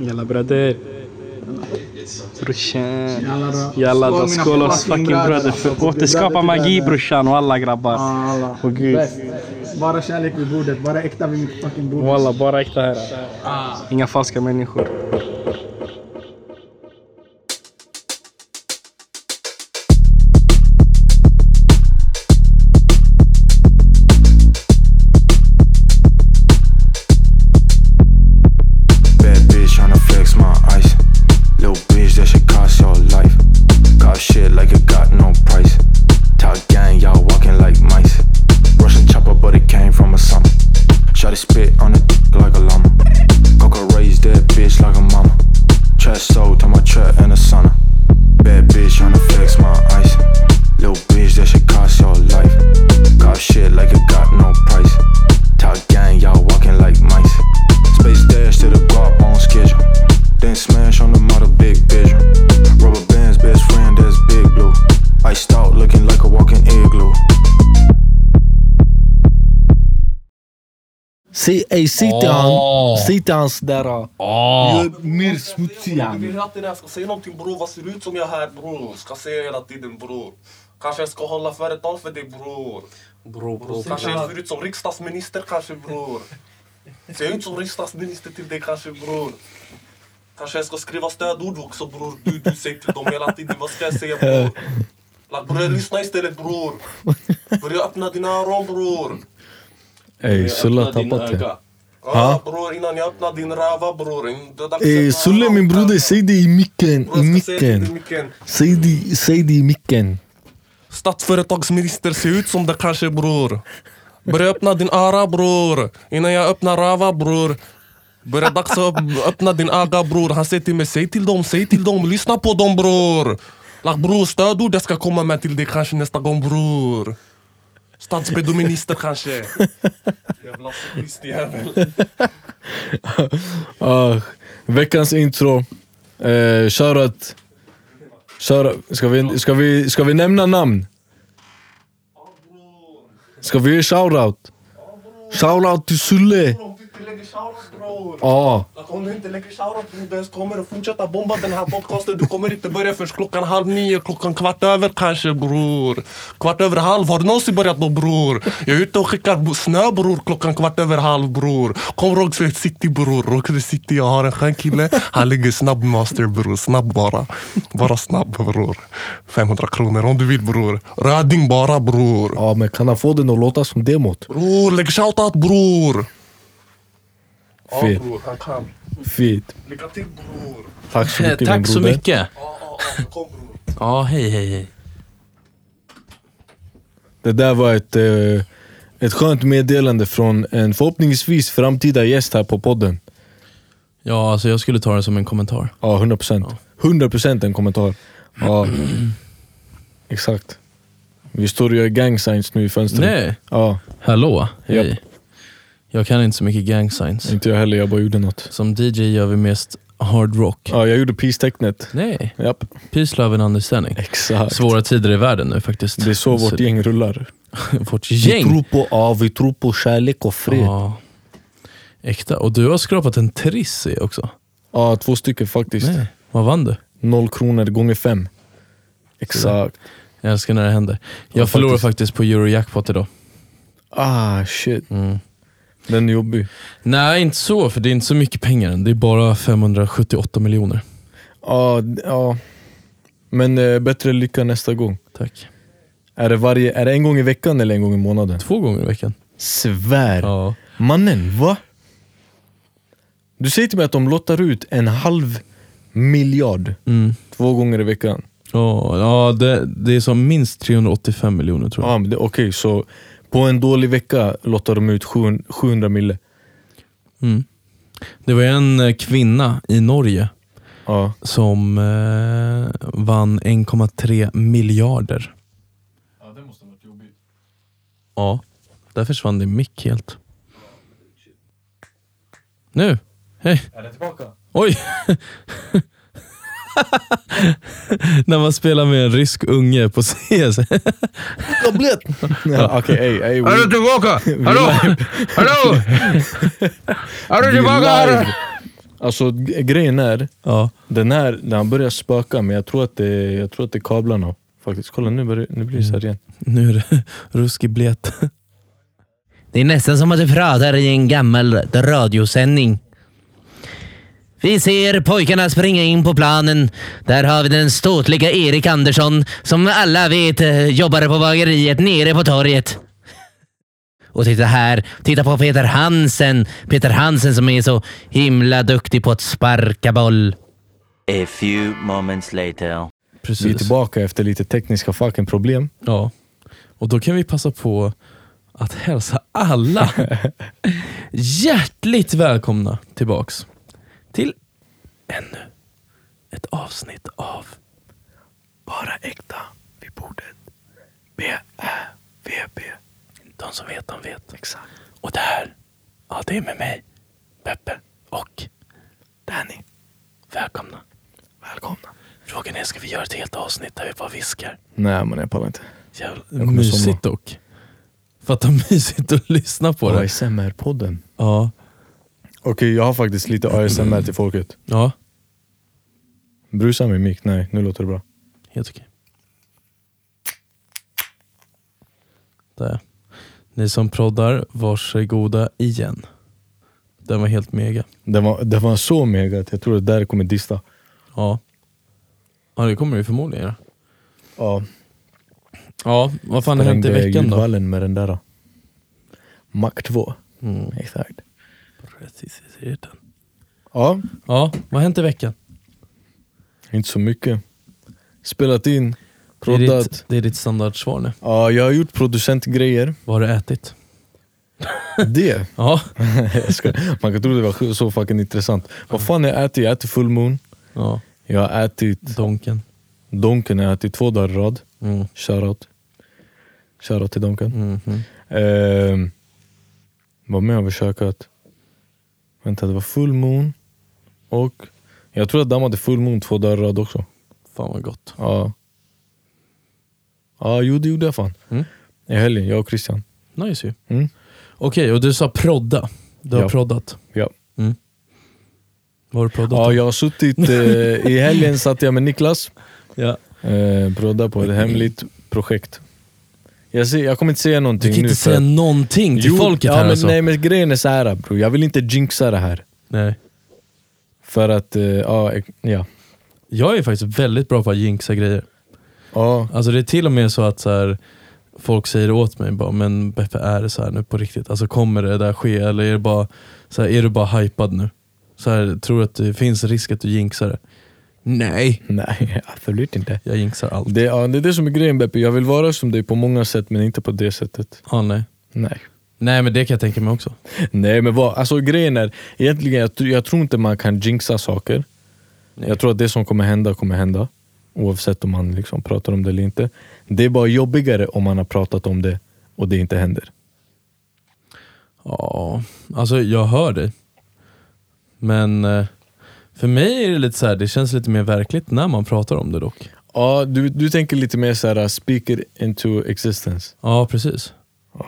Jalla bröder. Brorsan. Jalla då. Skål, oss fucking bröder. För återskapa magi brorsan och alla grabbar. Åh gud. Bara kärlek vid bordet. Bara äkta vid mitt fucking bord. Walla, bara äkta här. Inga falska människor. Ey, säg till han, säg till hans där... Ah. Gör mer smutsig Jag vill alltid när jag ska säga någonting bror, vad ser ut som jag här bror? Ska säga hela tiden bror. Kanske jag ska hålla företal för dig bror. Bro, bro. Kanske jag ser ut som riksdagsminister kanske bror. Ser jag ut som riksdagsminister till dig kanske bror? Kanske jag ska skriva stödord också bror. Du, du säger till dem hela tiden, vad ska jag säga bror? Like, börja lyssna istället bror. Börja öppna dina öron bror. Ey, Sulle har tappat det. Ja bror, innan jag öppnar din röva bror. Ey, Sulle min broder, säg det i micken, i micken. Säg det, säg det i micken. Statsföretagsminister ser ut som det kanske bror. Börja öppna din öra bror. Innan jag öppnar röva bror. Börja dags att öppna din öga bror. Han säger till mig, säg till dem, säg till dem, lyssna på dem bror. Like, bror, stödord jag ska komma med till dig kanske nästa gång bror. Statspedominister kanske. Jävla soplistjävel. Ah, veckans intro. Eh, shoutout. Shoutout. Ska, vi, ska, vi, ska vi nämna namn? Ska vi ge shoutout? Shoutout till Sulle. Inte lägger shoutout bror. Att om du inte lägger shoutout bror, jag kommer att fortsätta bomba den här podcasten. Du kommer inte börja först klockan halv nio, klockan kvart över kanske bror. Kvart över halv, har du någonsin börjat då bror? Jag är ute och skickar snö bror klockan kvart över halv bror. Kom Rockfred City bror, Rockfred City jag har en skön kille. Han ligger snabb master bror, snabb bara. Bara snabb bror. 500 kronor om du vill bror. Röding bara bror. ja, men kan han få den att låta som demot? Bror, lägg shoutout bror. Ja Fet. bror, han kan. Fint. Lycka till bror. Tack så Eh, mycket min Tack så broder. mycket. Ja, ja, ja, kom bror. Ja, hej hej hej. Det där var ett, eh, ett skönt meddelande från en förhoppningsvis framtida gäst här på podden. Ja, alltså jag skulle ta det som en kommentar. Ja, 100%. 100% en kommentar. Ja, exakt. Vi står och gör gang signs nu i fönstret. Nej, Ja, hallå, hej. Japp. Jag kan inte så mycket gang signs. inte jag heller, jag bara gjorde något. Som DJ gör vi mest hard rock. Ja, jag gjorde peace-tecknet. Nej, Japp, peace, love and understanding. exakt. Svåra tider i världen nu faktiskt. Det är så vårt gäng rullar. vårt Vi gäng. tror på, ja, vi tror på kärlek och fred. Ja, Ja. Äkta. Och du har skrapat en triss i också. två stycken faktiskt. Nej. Vad vann du? Noll kronor gånger fem. Exakt. Jag älskar när det händer. Jag Ja, förlorade faktiskt. faktiskt på Eurojackpot idag. Ah shit, Mm. Den är jobbig. Nej, inte så, för det är inte så mycket pengar än. Det är bara 578 miljoner. Ja, ja. Men eh, bättre lycka nästa gång. Tack. Är det, varje, är det en gång i veckan eller en gång i månaden? Två gånger i veckan. Svär! Ja. Mannen, va? Du säger till mig att de lottar ut en halv miljard Mm. två gånger i veckan. Ja, ja det, det är som minst 385 miljoner tror jag. Ja, men det- Okej, så på en dålig vecka lottar de ut 700 700 mille. Mm. Det var en eh, kvinna i Norge Ja. som eh, vann 1,3 miljarder. ja, det måste ha varit jobbigt. Ja, där försvann din mick helt. Nu! Hej! Är det tillbaka? Oj! När man spelar med en rysk unge på CS. Tablett! ja, Okej, ey, ey, we- tillbaka? Hallå? Hallå? Är är live. Alltså grejen är, Ja. den här, den har börjat spöka men jag tror att det, jag tror att det är kablarna. Faktiskt. Kolla nu, börjar, nu blir det så här igen. Nu är det ruskig blet. Det är nästan som att du pratar i en gammal radiosändning. Vi ser pojkarna springa in på planen. Där har vi den ståtliga Erik Andersson som alla vet eh, jobbar på bageriet nere på torget. Och titta här, titta på Peter Hansen. Peter Hansen som är så himla duktig på att sparka boll. A few moments later. Vi är Precis. tillbaka efter lite tekniska fucking problem. Ja. Och då kan vi passa på att hälsa alla hjärtligt välkomna tillbaks till ännu ett avsnitt av Bara äkta vid bordet. B-Ä-V-B. De som vet, de vet. Exakt. Och det här, ja det är med mig, Peppe och Danny, välkomna. välkomna. Frågan är, ska vi göra ett helt avsnitt där vi bara viskar? Nej men jag pallar inte. Jävla kommer mysigt somna. dock. Fatta mysigt att lyssna på det. ASMR-podden. Ja. Okej, jag har faktiskt lite ASMR till folket. Ja, Brusa min mick, nej nu låter det bra. helt okej. Där. Ni som proddar, varsågoda igen. Den var helt mega. Det var, det var så mega att jag tror att där kommer dista. Ja. Ja det kommer det förmodligen göra. Ja, Ja, vad fan har hänt i sprängde veckan då? ljudvallen med den där. Mac 2. Mm. Exakt. Precisiteten. Ja, Ja, vad har hänt i veckan? inte så mycket. Spelat in, Det är, proddat. ditt, det är ditt standardsvar nu. Ja, jag har gjort producentgrejer. Vad har du ätit? Det, Ja. jag man kan tro det var så fucking intressant. Vad fan har jag ätit? Jag har ätit full moon. ja. Jag har ätit Donken. Donken, jag har ätit två dagar i rad. Mm. Shoutout. Shoutout till Donken. Mhm. Ehm, vad mer har vi käkat? Vänta, det var full moon. Och jag tror att dammade full moon två dagar i rad också. Fan vad gott. Ja. Ja, jo det gjorde jag fan. Mm. I helgen, jag och Christian. Nice ju. Mm. Okej, och du sa prodda. Du har Ja. proddat. Ja. Mm. Vad har du proddat? Ja, jag har suttit, eh, i helgen satt jag med Niklas, ja. eh, prodda på ett hemligt projekt. Jag, ser, jag kommer inte säga Du någonting kan nu. inte för- säga någonting till Jo, folket ja, här men, alltså. Nej men grejen är så här bro. jag vill inte jinxa det här. Nej. För att, eh, ja, ek- ja. Jag är faktiskt väldigt bra på att jinxa grejer. ja. Alltså det är till och med så att så här, folk säger åt mig bara, men Beppe är det så här nu på riktigt? Alltså kommer det där ske eller är, det bara, så här, är du bara hypad nu? Så här, tror du att det finns risk att du jinxar det? Nej, Nej, absolut inte. jag jinxar allt. Det, ja, det är det som är grejen Beppe, jag vill vara som dig på många sätt men inte på det sättet. Ah, nej. Nej. nej men det kan jag tänka mig också. Nej men vad, alltså grejen är, egentligen jag, jag tror inte man kan jinxa saker. Nej. Jag tror att det som kommer hända kommer hända. Oavsett om man liksom pratar om det eller inte. Det är bara jobbigare om man har pratat om det och det inte händer. Ja, alltså jag hör dig. Men eh, för mig är det lite så här, det känns lite mer verkligt när man pratar om det dock. Ja, du, du tänker lite mer såhär, speak it into existence. Ja, precis.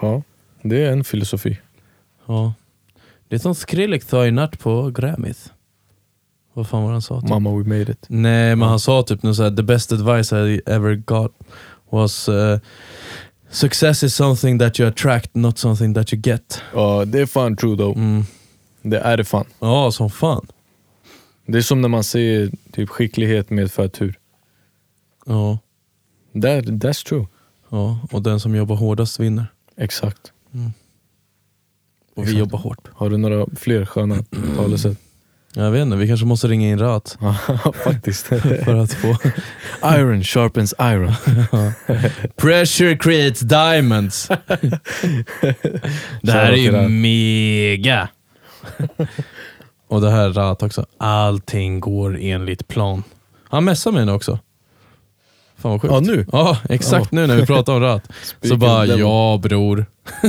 Ja, det är en filosofi. Ja. Det är som Skrillex sa i natt på Grammys. Vad fan var han sa? Typ? Mamma we made it. Nej men han sa typ något så här, the best advice I ever got was uh, Success is something that you attract, not something that you get. Ja, det är fan true though. Mm. Det är det fan. Ja, som fan. Det är som när man säger typ skicklighet medför tur. Ja, That, that's true. ja, och den som jobbar hårdast vinner. Exakt. Och vi Exakt. jobbar hårt. Har du några fler sköna talesätt? Jag vet inte, vi kanske måste ringa in Rat faktiskt. för att få... iron sharpens iron. Pressure creates diamonds. det här är ju mega. Och det här är Rat också. Allting går enligt plan. Han messar mig nu också. Fan vad sjukt. Ja, nu? Ja, exakt nu när vi pratar om Rat. Så bara, ja bror.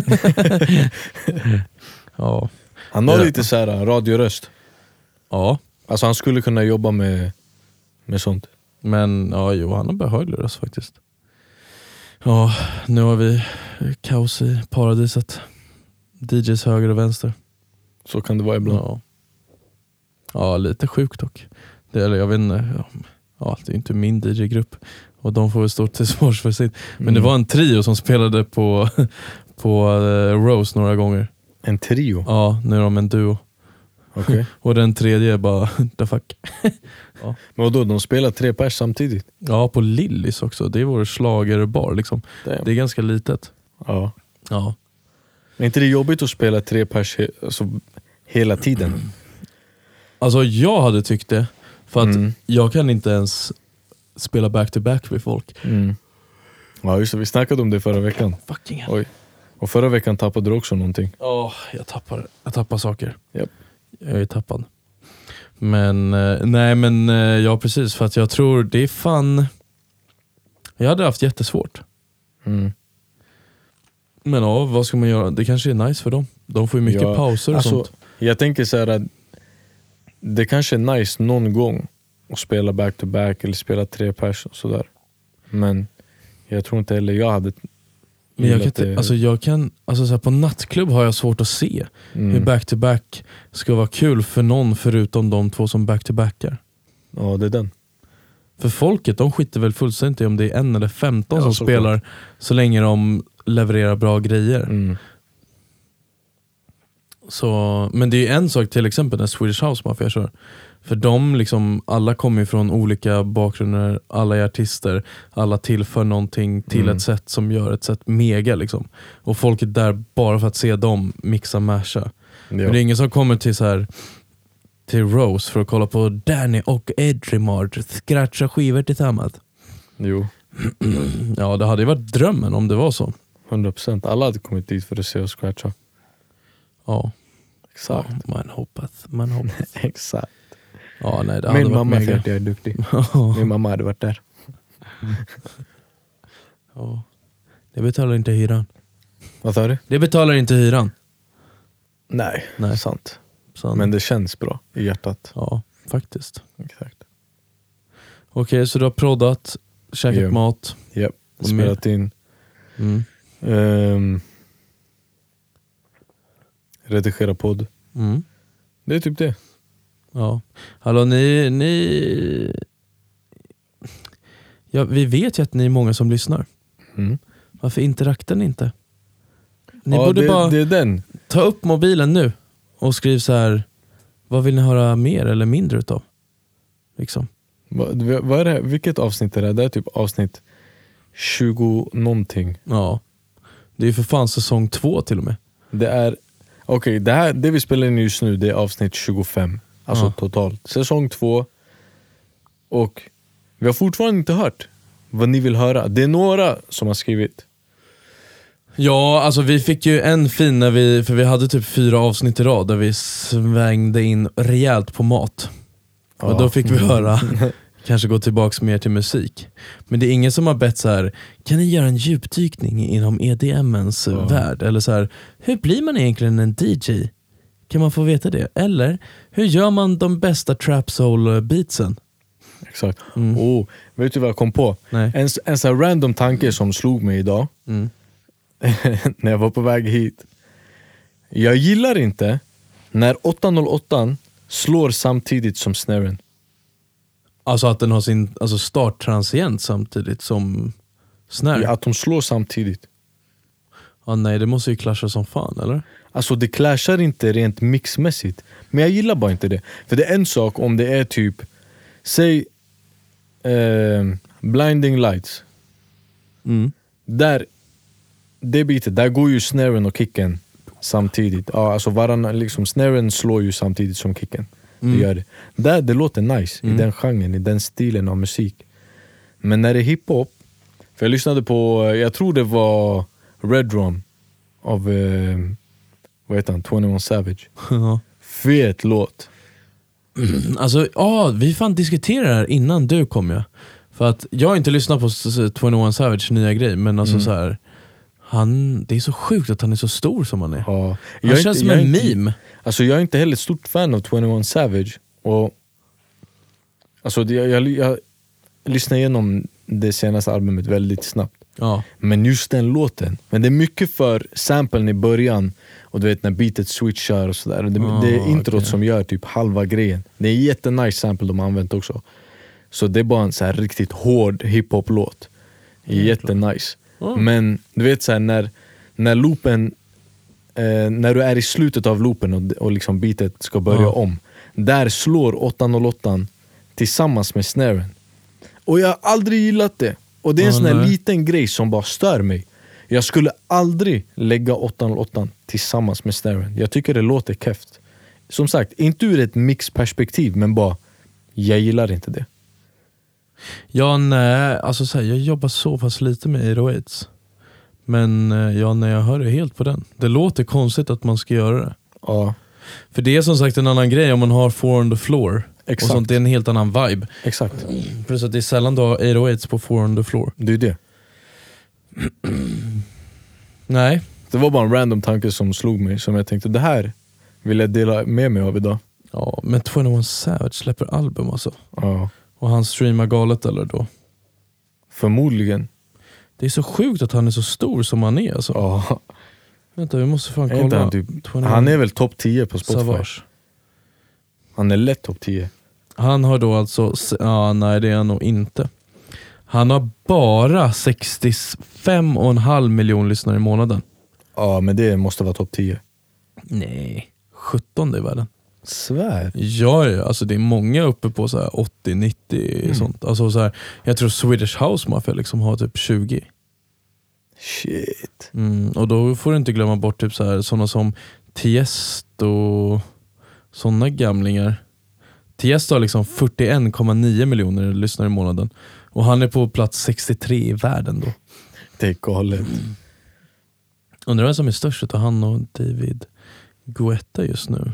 ja. Han har Ja. lite så här radioröst. ja, Alltså han skulle kunna jobba med, med sånt. men ja, jo, han har behaglig röst faktiskt. Ja, nu har vi kaos i paradiset. DJs höger och vänster. Så kan det vara ibland. Ja. Ja, lite sjukt dock. Det, eller jag vet inte, ja, ja, det är inte min DJ-grupp och de får väl stå till svars för sitt. Men Mm. det var en trio som spelade på, på eh, Rose några gånger. En trio? Ja, nu är de en duo. Okej. Och den tredje bara, the fuck. Men vadå, de spelar tre pers samtidigt? Ja, på Lillis också. Det är vår schlagerbar liksom. Damn. Det är ganska litet. Ja. Ja. Är inte det jobbigt att spela tre pers he- alltså, hela tiden? Alltså jag hade tyckt det, för att Mm. jag kan inte ens spela back-to-back med folk. Mm. Ja just det, vi snackade om det förra veckan. Fucking hell. Oj. Och förra veckan tappade du också någonting. Ja, jag tappar, jag tappar saker. Japp. Jag är tappad. Men eh, nej men eh, ja precis, för att jag tror det är fan... Jag hade haft jättesvårt. Mm. Men ja, vad ska man göra? Det kanske är nice för dem. De får ju mycket Ja, pauser och alltså, sånt. Jag tänker så här att det kanske är nice någon gång att spela back-to-back eller spela tre pers och sådär. Men jag tror inte heller jag hade Men jag kan, inte, alltså jag kan, alltså så här, på nattklubb har jag svårt att se Mm. hur back-to-back ska vara kul för någon förutom de två som back-to-backar. Ja det är den. För folket de skiter väl fullständigt i om det är en eller 15 Ja, som spelar så länge de levererar bra grejer. Mm. Så, men det är en sak till exempel när Swedish House Mafia kör. För de liksom, alla kommer från olika bakgrunder, alla är artister, alla tillför någonting till Mm. ett sätt som gör ett sätt mega. Liksom. Och folk är där bara för att se dem mixa masha. Ja. Men det är ingen som kommer till så här till Rose för att kolla på Danny och Edrimard scratcha skivor tillsammans. Jo, Ja, det hade ju varit drömmen om det var så. 100%. Alla hade kommit dit för att se oss scratcha. Ja, Exakt. man hoppas. Man hoppas. Exakt. Ja, nej, det Min mamma för att jag är duktig. Min mamma hade varit där. Ja. Det betalar inte hyran. Vad sa du? Det betalar inte hyran. Nej, Nej. sant. Så, Men det känns bra i hjärtat. Ja, faktiskt. Exakt. Okej, så du har proddat, käkat Ja. mat. Japp. Mer? Spelat in. Mm. Um, redigera podd. Mm. Det är typ det. Ja. Hallå, ni... ni... Ja, vi vet ju att ni är många som lyssnar. Mm. Varför interaktar ni inte? Ni ja, borde det, bara det är den. ta upp mobilen nu och skriv så här. vad vill ni höra mer eller mindre utav? Liksom. Vad, vad är det? Vilket avsnitt är det? Det är typ avsnitt 20 någonting. Ja. Det är ju för fan säsong två till och med. Det är Okej, det, här- det vi spelar in just nu det är avsnitt 25. Alltså Ja. totalt. Säsong 2. Och vi har fortfarande inte hört vad ni vill höra. Det är några som har skrivit. Ja, alltså vi fick ju en fin när vi, för vi hade typ fyra avsnitt i rad där vi svängde in rejält på mat. Och Ja. då fick vi höra, kanske gå tillbaks mer till musik. Men det är ingen som har bett så här. kan ni göra en djupdykning inom EDMens Ja. värld? Eller så här, hur blir man egentligen en DJ? Kan man få veta det? Eller, hur gör man de bästa trap soul beatsen? Exakt. Mm. Oh, vet du vad jag kom på? Nej. En, en sån random tanke som slog mig idag Mm. när jag var på väg hit. Jag gillar inte när 808 slår samtidigt som snaren. Alltså att den har sin alltså start transient samtidigt som snare? Att de slår samtidigt. Ja, nej, det måste ju clasha som fan, eller? Alltså det clashar inte rent mixmässigt. Men jag gillar bara inte det. För det är en sak om det är typ, säg eh, Blinding Lights. Mm. Där, det bitet, där går ju snaren och kicken samtidigt. Ja, alltså varann, liksom, snaren slår ju samtidigt som kicken. Mm. Det gör det. Det låter nice, i den genren, i den stilen av musik. Men när det är hiphop, för jag lyssnade på, jag tror det var Red Drum av, eh, vad heter han, 21 Savage. Ja. Fet låt. Alltså, ja, vi fan diskuterade det här innan du kom ja. För att jag har inte lyssnat på s- s- 21 Savage nya grej, men alltså Mm. så här. Han, det är så sjukt att han är så stor som han är. Ja. Han Jag känns inte- som en inte- meme. Alltså jag är inte heller ett stort fan av 21 Savage. Och, alltså det, jag, jag, jag lyssnade igenom det senaste albumet väldigt snabbt. Ja. Men just den låten, men det är mycket för samplen i början och du vet när beatet switchar och sådär. Det, Ah, det är introt okej. som gör typ halva grejen. Det är en jättenice sample de har använt också. Så det är bara en så här riktigt hård hiphop-låt. Jättenice. Men du vet så här, när, när loopen, eh, när du är i slutet av loopen och, och liksom beatet ska börja Ja. om. Där slår 808 tillsammans med snaren. Och jag har aldrig gillat det. Och det är en sån här liten grej som bara stör mig. Jag skulle aldrig lägga 808 tillsammans med snaren. Jag tycker det låter keft. Som sagt, inte ur ett mixperspektiv men bara, jag gillar inte det. Ja, nej, alltså så här, jag jobbar så pass lite med 808s. Men eh, ja, när jag hör det helt på den. Det låter konstigt att man ska göra det. Ja, För det är som sagt en annan grej om man har four on the floor. Exakt. Och sånt, det är en helt annan vibe. exakt. Plus att det är sällan du har 808s på four on the floor. Det är det. Nej, Det var bara en random tanke som slog mig, som jag tänkte det här vill jag dela med mig av idag. ja, men 21 Savage släpper album alltså. Ja. Och han streamar galet eller då. Förmodligen. Det är så sjukt att han är så stor som han är alltså. Ja. Vänta vi måste fan kolla. han, typ, 21 han är väl topp 10 på Spotify? Savage. Han är lätt topp 10. Han har då alltså, ja nej det är han nog inte. Han har bara 65,5 miljoner lyssnare i månaden. Ja men det måste vara topp 10. Nej, 17 i världen. Svär. Ja, ja, alltså det är många uppe på så här 80-90 sånt. Alltså så här, jag tror Swedish House Mafia liksom har typ 20. Shit. Mm, och då får du inte glömma bort typ så här, såna som Tiesto och såna gamlingar. Tiesto har liksom 41,9 miljoner lyssnare i månaden. Och han är på plats 63 i världen då. Det är galet. Undrar vem som är störst utav han och David Guetta just nu.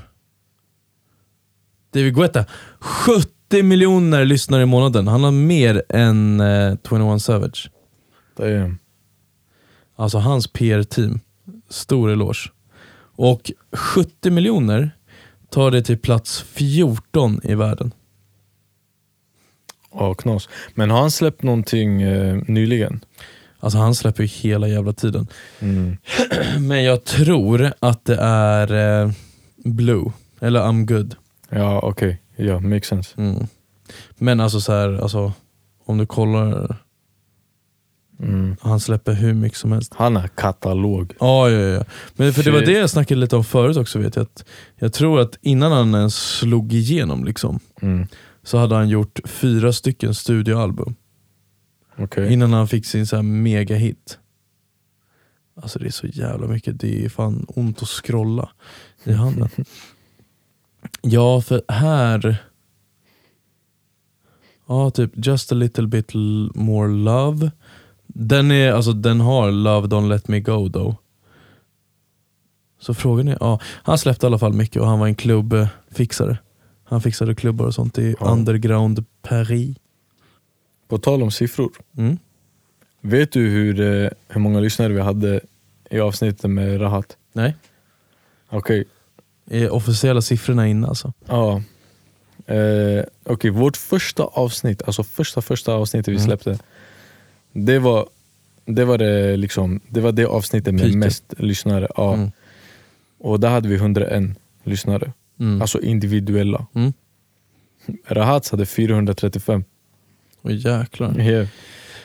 David Guetta, 70 miljoner lyssnare i månaden. Han har mer än eh, 21 Savage. Det är, Alltså hans PR-team. Stor eloge. Och 70 miljoner tar det till plats 14 i världen. ja, knas. Men har han släppt någonting eh, nyligen? Alltså han släpper ju hela jävla tiden. Mm. Men jag tror att det är eh, Blue, eller I'm good. Ja okej, ja makes sense. Mm. Men alltså så här, alltså, om du kollar, Mm. han släpper hur mycket som helst. Han har katalog. Ja, ja, ja. Men för det var det jag snackade lite om förut också. vet jag. Att jag tror att innan han ens slog igenom liksom, Mm. så hade han gjort fyra stycken studioalbum. Okej. Innan han fick sin så här mega hit. Alltså det är så jävla mycket, det är fan ont att scrolla i handen. ja, för här... Ja, typ Just a little bit more love. Den, är, alltså, den har Love don't let me go though. Så frågan är, ja, han släppte i alla fall mycket och han var en klubbfixare. Han fixade klubbar och sånt i Ja. underground Paris. På tal om siffror. Mm. Vet du hur, eh, hur många lyssnare vi hade i avsnittet med Rahat? Nej, Okej, är officiella siffrorna inne alltså. ja. Eh, Okej, vårt första avsnitt, alltså första första avsnittet vi Mm. släppte. Det var det, var det, liksom, det var det avsnittet med Piken. mest lyssnare. Ja. Mm. Och där hade vi 101 lyssnare. Mm. Alltså individuella. Mm. Rahats hade 435. Åh jäklar. Yeah.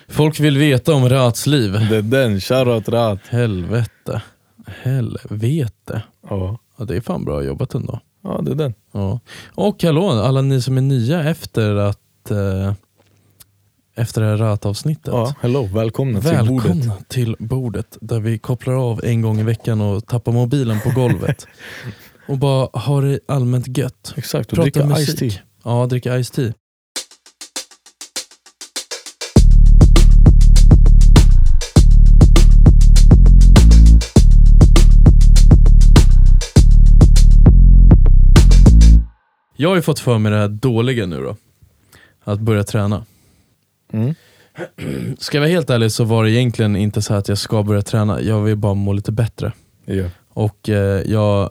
Folk vill veta om Rats liv. Det är den, shoutout Rahat. Helvete. Helvete. Ja. Ja, det är fan bra jobbat ändå. ja, det är den. Ja. Och hallå, alla ni som är nya efter att eh, efter det här Rat-avsnittet. Ja, hello, välkomna, till bordet. Välkomna till bordet där vi kopplar av en gång i veckan och tappar mobilen på golvet. och bara har det allmänt gött. Exakt, och Prata dricka musik. tea. Ja, dricka Ice Jag har ju fått för mig det här dåliga nu då. Att börja träna. Mm. Ska jag vara helt ärlig så var det egentligen inte så att jag ska börja träna. Jag vill bara må lite bättre. Ja. Och eh, jag,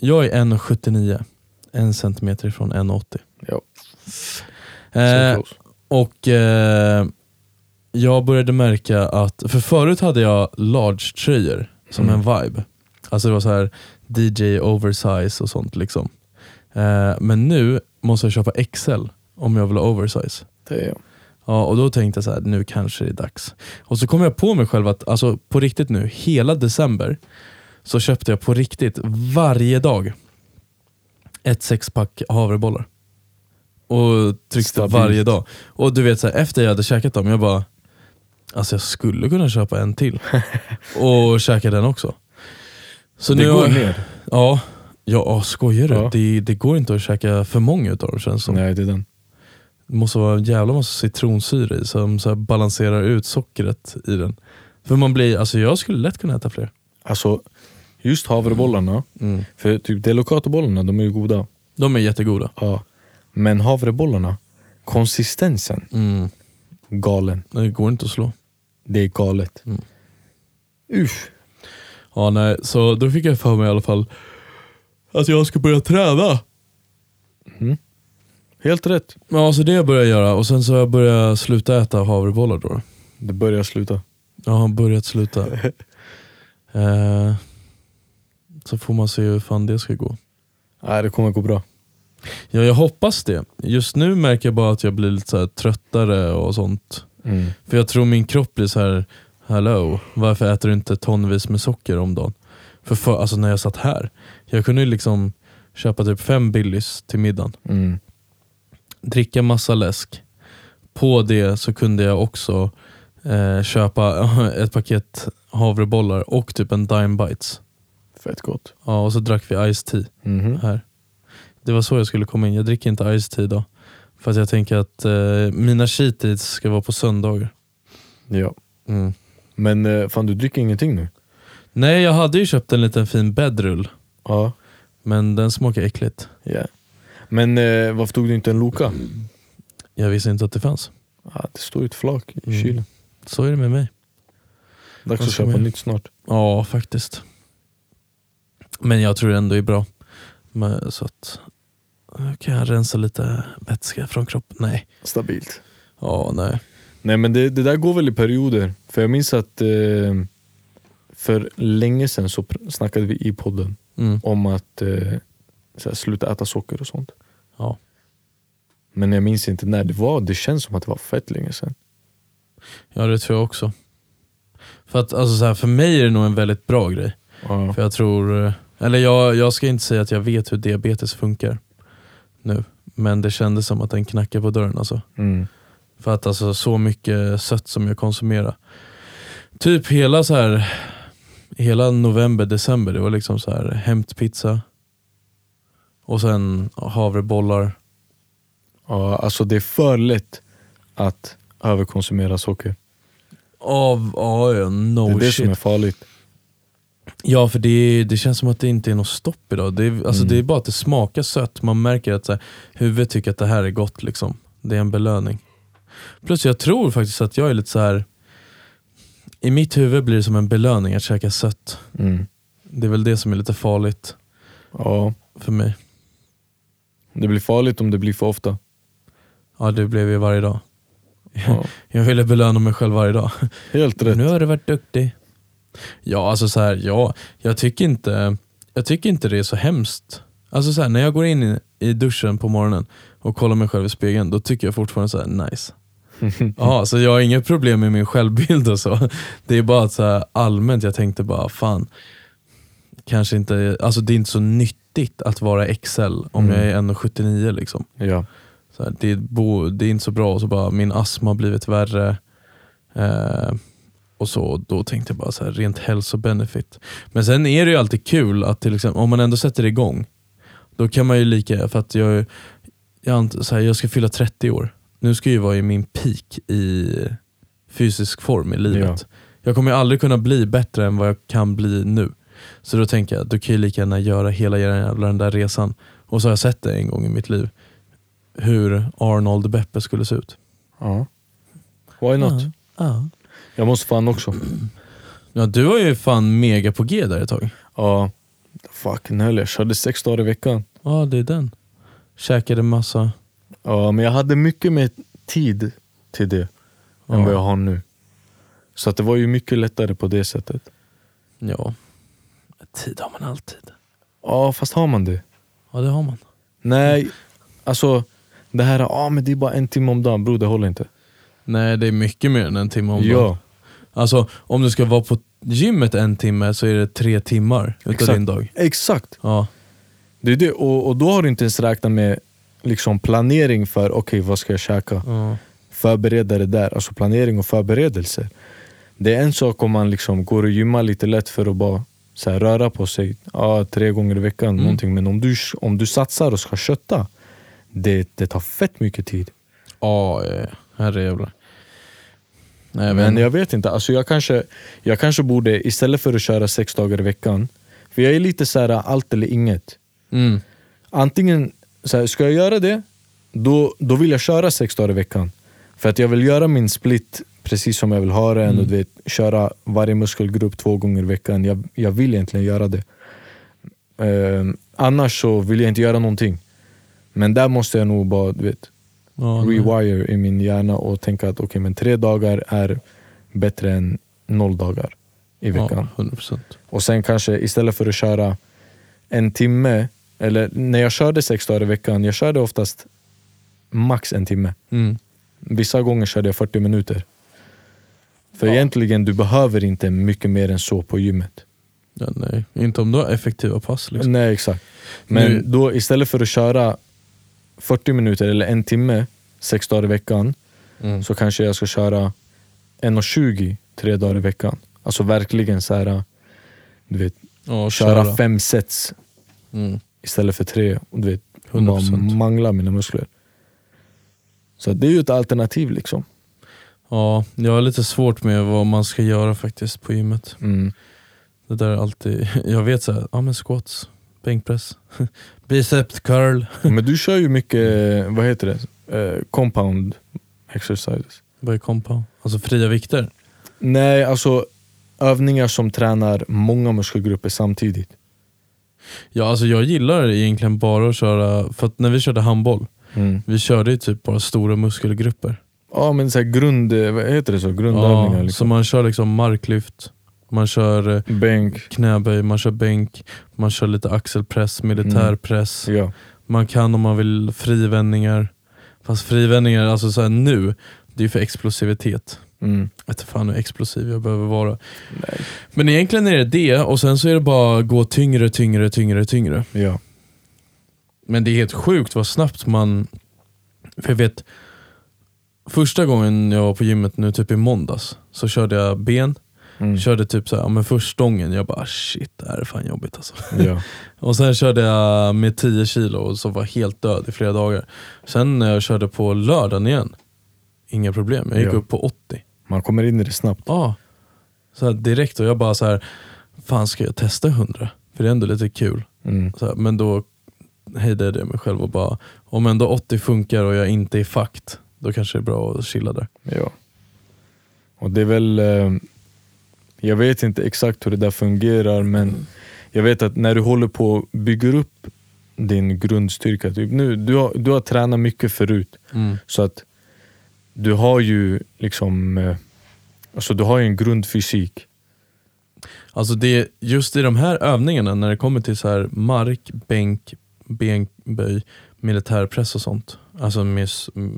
jag är 1,79. En centimeter ifrån 1,80. Ja. Eh, och eh, jag började märka att, för förut hade jag large-tröjor som Mm. en vibe. Alltså det var så här DJ oversize och sånt. liksom. Eh, men nu måste jag köpa XL om jag vill ha oversize. Det jag. Ja, och då tänkte jag så här, nu kanske det är dags. Och så kom jag på mig själv att alltså, på riktigt nu, hela december så köpte jag på riktigt varje dag ett sexpack havrebollar. Och tryckte Stabilt. varje dag. Och du vet, så här, efter jag hade käkat dem, jag bara, alltså jag skulle kunna köpa en till. och käka den också. Så det nu går har- ner. Ja, ja skojar du? Ja. Det, det går inte att käka för många utav dem känns som. Nej, det är den. Det måste vara en jävla massa citronsyra i som så balanserar ut sockret i den. För man blir, alltså jag skulle lätt kunna äta fler. Alltså, just havrebollarna, Mm. för typ Delicatobollarna, de är ju goda. De är jättegoda. Ja. Men havrebollarna, konsistensen, Mm. galen. Det går inte att slå. Det är galet. Mm. Usch. Ja, nej, så då fick jag för mig i alla fall att jag ska börja träna. Helt rätt. Ja, så det börjar jag göra och sen så har jag börjat sluta äta havrebollar då. Det börjar sluta. Jag har börjat sluta. eh, så får man se hur fan det ska gå. Nej, det kommer gå bra. Ja, jag hoppas det. Just nu märker jag bara att jag blir lite så här tröttare och sånt. Mm. För jag tror min kropp blir så här, hello, varför äter du inte tonvis med socker om dagen? För, för alltså när jag satt här, jag kunde liksom köpa typ fem Billys till middagen, Mm. dricka massa läsk. På det så kunde jag också eh, köpa ett paket havrebollar och typ en Dime Bites. Fett gott. Ja, och så drack vi Ice Tea Mhm. här. Det var så jag skulle komma in. Jag dricker inte Ice Tea idag. För att jag tänker att eh, mina cheat ska vara på söndagar. Ja. Mm. Men eh, fan du dricker ingenting nu? Nej, jag hade ju köpt en liten fin bäddrull. Ja. Men den smakar äckligt. ja. Men eh, varför tog du inte en Loka? Jag visste inte att det fanns. Ah, det står ju ett flak i Mm. kylen. Så är det med mig. Dags att köpa nytt snart. Ja, faktiskt. Men jag tror det ändå är bra. Men, så att kan jag rensa lite vätska från kroppen? Nej. Stabilt. Ja, nej. Nej men det, det där går väl i perioder. För jag minns att eh, för länge sedan så snackade vi i podden Mm. om att eh, sluta äta socker och sånt. Ja. Men jag minns inte när det var. Det känns som att det var fett länge sedan. ja, det tror jag också. För att alltså, så här, för mig är det nog en väldigt bra grej. Ja. För jag tror, eh, eller jag, jag ska inte säga att jag vet hur diabetes funkar nu. Men det kändes som att den knackade på dörren alltså. Mm. För att alltså så mycket sött som jag konsumerar. Typ hela så här hela november, december, det var liksom så här hämtpizza och sen havrebollar. Ja, alltså det är för lätt att överkonsumera socker. Av, ja, ja, no det är det shit. som är farligt. Ja för det, det känns som att det inte är något stopp idag. Det är, alltså Mm. det är bara att det smakar sött. Man märker att så här, huvudet tycker att det här är gott. liksom. Det är en belöning. Plus jag tror faktiskt att jag är lite så här. I mitt huvud blir det som en belöning att käka sött. Mm. Det är väl det som är lite farligt Ja, för mig. det blir farligt om det blir för ofta. Ja det blev ju varje dag. Ja. Jag ville belöna mig själv varje dag. Helt rätt. Nu har du varit duktig. Ja, alltså så här, ja, jag tycker inte jag tycker inte det är så hemskt. Alltså så här, när jag går in i, i duschen på morgonen och kollar mig själv i spegeln, då tycker jag fortfarande så här, nice. Ja, så jag har inga problem med min självbild och så. Det är bara att så här, allmänt, jag tänkte bara, fan, kanske inte, alltså det är inte så nyttigt att vara XL om Mm. jag är 1,79 liksom. Ja. Så här, det, är bo, det är inte så bra, och så bara min astma har blivit värre. Eh, och så Då tänkte jag bara så här, rent hälsobenefit. Men sen är det ju alltid kul att till exempel, om man ändå sätter igång, då kan man ju lika, för att jag, jag, så här, jag ska fylla 30 år. Nu ska jag ju vara i min peak i fysisk form i livet. Jag kommer ju aldrig kunna bli bättre än vad jag kan bli nu. Så då tänker jag, då kan jag lika gärna göra hela jävla den där resan. Och så har jag sett det en gång i mitt liv. Hur Arnold Beppe skulle se ut. ja. Why not? Ja. Jag måste fan också. Ja, du var ju fan mega på G där ett tag. Ja. Fucking hell, jag körde sex dagar i veckan. Ja, det är den. Käkade massa. Ja, men jag hade mycket mer tid till det. än Ja. vad jag har nu. Så att det var ju mycket lättare på det sättet. Ja. Tid har man alltid. Ja, fast har man det? Ja det har man. Nej, alltså det här ah, men det är bara en timme om dagen, bro det håller inte. Nej det är mycket mer än en timme om dagen. Ja, Alltså om du ska vara på gymmet en timme så är det tre timmar utav Exakt. din dag. exakt. Ja. Det är det. Och, och då har du inte ens räknat med liksom planering för okej vad ska jag käka? ja. Förbereda det där, alltså planering och förberedelser. Det är en sak om man liksom går och gymmar lite lätt för att bara så här, röra på sig ja, tre gånger i veckan. Mm. Någonting. Men om du, om du satsar och ska kötta, det, det tar fett mycket tid. Ja, ja, ja. herrejävlar. Nej, Men jag vet inte, alltså jag, kanske, jag kanske borde istället för att köra sex dagar i veckan, för jag är lite så här allt eller inget. Mm. Antingen, så här, ska jag göra det, då, då vill jag köra sex dagar i veckan. För att jag vill göra min split precis som jag vill ha den, och du vet, köra varje muskelgrupp två gånger i veckan. Jag, jag vill egentligen göra det. Ehm, annars så vill jag inte göra någonting. Men där måste jag nog bara du vet, Ja, nej. rewire i min hjärna och tänka att okay, men tre dagar är bättre än noll dagar i veckan. Ja, 100%. Och sen kanske istället för att köra en timme, eller när jag körde sex dagar i veckan, jag körde oftast max en timme. Mm. Vissa gånger körde jag 40 minuter. För egentligen, du behöver inte mycket mer än så på gymmet. Ja, nej. Inte om du har effektiva pass. Liksom. Nej exakt. Men Nu- då istället för att köra 40 minuter eller en timme sex dagar i veckan, Mm. så kanske jag ska köra 1.20 tre dagar i veckan. Alltså verkligen så här, du vet, Ja, köra, fem sets Mm. Istället för tre. Och du vet, 100%. bara mangla mina muskler. Så det är ju ett alternativ liksom. Ja, jag har lite svårt med vad man ska göra faktiskt på gymmet. Mm. Det där är alltid, jag vet såhär, ja men squats, bänkpress, bicep curl. Men du kör ju mycket, vad heter det, eh, compound exercises. Vad är compound? Alltså fria vikter? Nej, alltså övningar som tränar många muskelgrupper samtidigt. Ja alltså jag gillar egentligen bara att köra, för att när vi körde handboll, Mm. vi körde ju typ bara stora muskelgrupper. Ja men så grund, vad heter det så? Grundövningar Ja, Så liksom. man kör liksom marklyft, man kör eh, Bänk. knäböj, man kör bänk, man kör lite axelpress, militärpress. Ja. Man kan om man vill frivändningar. Fast frivändningar, alltså så nu, det är för explosivitet. Mm. Jag vet fan hur explosiv jag behöver vara. Men egentligen är det det, och sen så är det bara gå tyngre, tyngre, tyngre, tyngre. Ja. Men det är helt sjukt vad snabbt man... För jag vet, första gången jag var på gymmet nu, typ i måndags, så körde jag ben. Mm. Körde typ så här, ja, men först stången, jag bara shit det här är fan jobbigt alltså. Ja. Och sen körde jag med 10 kilo och så var helt död i flera dagar. Sen när jag körde på lördagen igen, inga problem. Jag gick Ja. upp på 80. Man kommer in i det snabbt. Ja. Så direkt och jag bara så här, fan ska jag testa 100? För det är ändå lite kul. Mm. Här, men då hejdade jag mig själv och bara, om ändå 80 funkar och jag inte är fakt, då kanske det är bra att chilla där. Ja. Och det är väl, eh, jag vet inte exakt hur det där fungerar men jag vet att när du håller på och bygger upp din grundstyrka, typ nu, du, har, du har tränat mycket förut så att du har ju liksom, eh, alltså du har ju en grundfysik. Alltså det, just i de här övningarna, när det kommer till så här mark, bänk, benböj, militärpress och sånt. Alltså med,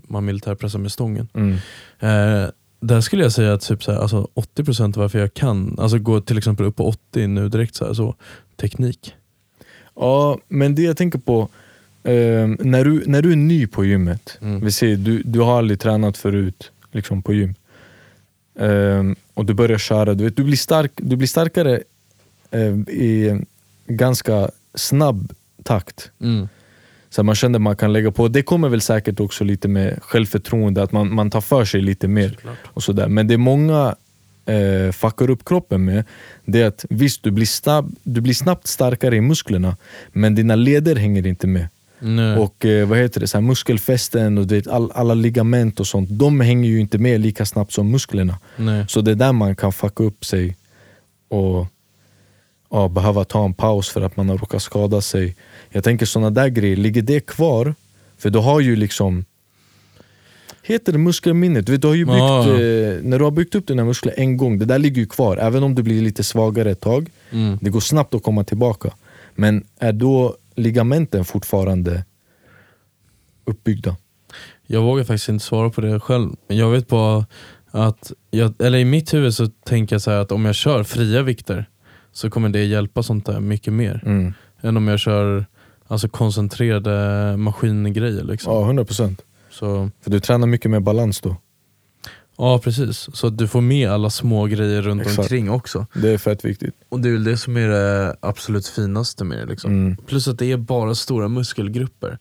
man militärpressar med stången. Mm. Eh, där skulle jag säga att typ så här, alltså 80% av varför jag kan, alltså gå till exempel upp på 80 nu direkt, så, här, så teknik. Ja, men det jag tänker på, eh, när, du, när du är ny på gymmet, Mm. vi säger du, du har aldrig tränat förut liksom på gym, eh, och du börjar köra, du, vet, du, blir, stark, du blir starkare eh, i ganska snabb takt. Så man känner att man kan lägga på, det kommer väl säkert också lite med självförtroende, att man, man tar för sig lite mer. och sådär. Men det många eh, fuckar upp kroppen med, det är att visst du blir, snabb, du blir snabbt starkare i musklerna, men dina leder hänger inte med. Nej. Och eh, vad heter det, så här, muskelfästen och vet, all, alla ligament och sånt, de hänger ju inte med lika snabbt som musklerna. Nej. Så det är där man kan fucka upp sig och ja, behöva ta en paus för att man har råkat skada sig. Jag tänker såna där grejer, ligger det kvar, för du har ju liksom heter det muskelminnet? Du, vet, du har ju byggt, Ja. eh, när du har byggt upp dina muskler en gång, det där ligger ju kvar. Även om du blir lite svagare ett tag, Mm. det går snabbt att komma tillbaka. Men är då ligamenten fortfarande uppbyggda? Jag vågar faktiskt inte svara på det själv. Jag vet bara att, jag, eller i mitt huvud så tänker jag så här att om jag kör fria vikter så kommer det hjälpa sånt där mycket mer. Mm. Än om jag kör alltså koncentrerade maskingrejer. Liksom. Ja, 100%. Så, För du tränar mycket med balans då. Ja precis, så att du får med alla små grejer runt Exakt. omkring också. Det är fett viktigt. Och det är väl det som är det absolut finaste med det. Liksom. Mm. Plus att det är bara stora muskelgrupper.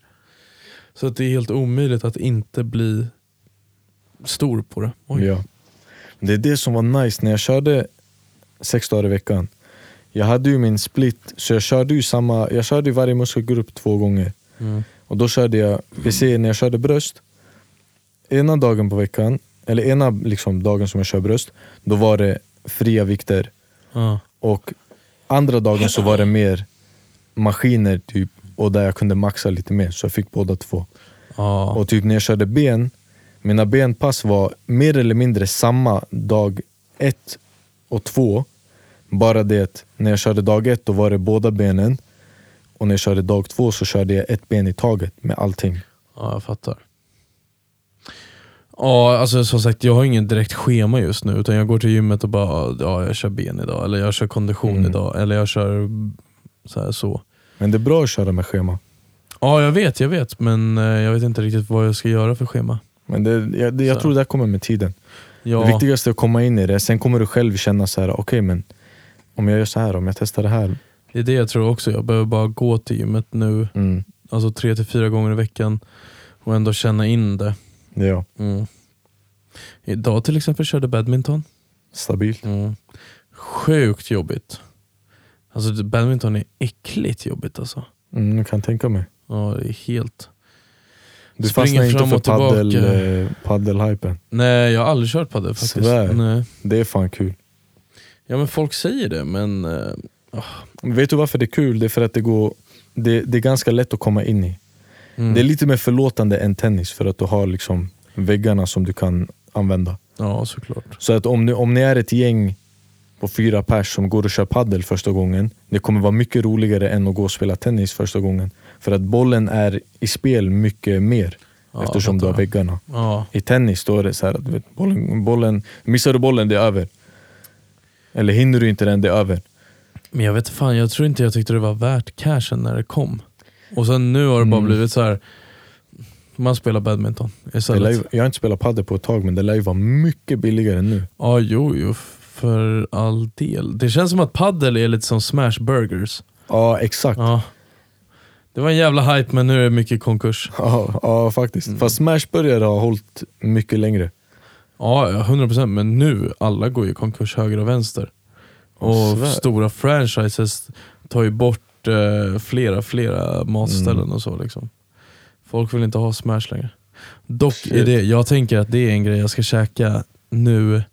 Så att det är helt omöjligt att inte bli stor på det. Oj. Ja. Det är det som var nice när jag körde sex dagar i veckan. Jag hade ju min split, så jag körde ju samma, jag körde varje muskelgrupp två gånger. Mm. Och då körde jag, vi ser när jag körde bröst, ena dagen på veckan, eller ena liksom dagen som jag kör bröst, då var det fria vikter. Ja. Och andra dagen så var det mer maskiner typ, och där jag kunde maxa lite mer, så jag fick båda två. Ja. Och typ när jag körde ben, mina benpass var mer eller mindre samma dag ett och två. Bara det att när jag körde dag ett då var det båda benen. Och när jag körde dag två så körde jag ett ben i taget med allting. Ja, jag fattar. Ja, alltså som sagt, jag har ingen direkt schema just nu, utan jag går till gymmet och bara, ja jag kör ben idag, eller jag kör kondition Mm. idag, eller jag kör så här så. Men det är bra att köra med schema. Ja, jag vet, jag vet, men eh, jag vet inte riktigt vad jag ska göra för schema. Men det, jag, det, jag Så. tror det här kommer med tiden. Ja, Det viktigaste är att komma in i det, sen kommer du själv känna så här: okej men om jag gör så här, om jag testar det här. det är det jag tror också, jag behöver bara gå till gymmet nu, Mm, alltså tre till fyra gånger i veckan, och ändå känna in det. Ja, Mm. Idag till exempel körde badminton. stabilt. Mm. Sjukt jobbigt. Alltså badminton är äckligt jobbigt alltså. Mm, jag kan tänka mig. Ja, det är helt... Du Springer fastnar inte fram för och tillbaka. paddel, eh, paddelhypen. Nej, jag har aldrig kört padel faktiskt. Svär. Nej. Det är fan kul. Ja men folk säger det, men eh, Vet du varför det är kul? Det är för att det, går, det, det är ganska lätt att komma in i. mm. Det är lite mer förlåtande än tennis för att du har liksom väggarna som du kan använda. ja såklart. Så att om ni, om ni är ett gäng på fyra pers som går och kör paddel första gången, det kommer vara mycket roligare än att gå och spela tennis första gången. För att bollen är i spel mycket mer Ja, eftersom du har väggarna. Ja, I tennis då är det så här att du vet, bollen, bollen, missar du bollen, det är över. Eller hinner du inte den, det är över. men jag vet fan, jag tror inte jag tyckte det var värt cashen när det kom. Och sen nu har det bara Mm. blivit så här. man spelar badminton istället. ju, jag har inte spelat padel på ett tag men det lär ju vara mycket billigare nu. Ja, jo, jo, för all del. Det känns som att paddel är lite som smash burgers. Ja exakt. Ja. Det var en jävla hype men nu är det mycket konkurs. Ja, ja faktiskt. Mm. Fast Smash började ha hållit mycket längre. Ja, ja, 100% men nu, alla går ju konkurs höger och vänster. Och Svär. stora franchises tar ju bort eh, flera, flera matställen Mm. och så. Liksom. Folk vill inte ha Smash längre. Dock Shit. är det, jag tänker att det är en grej jag ska käka nu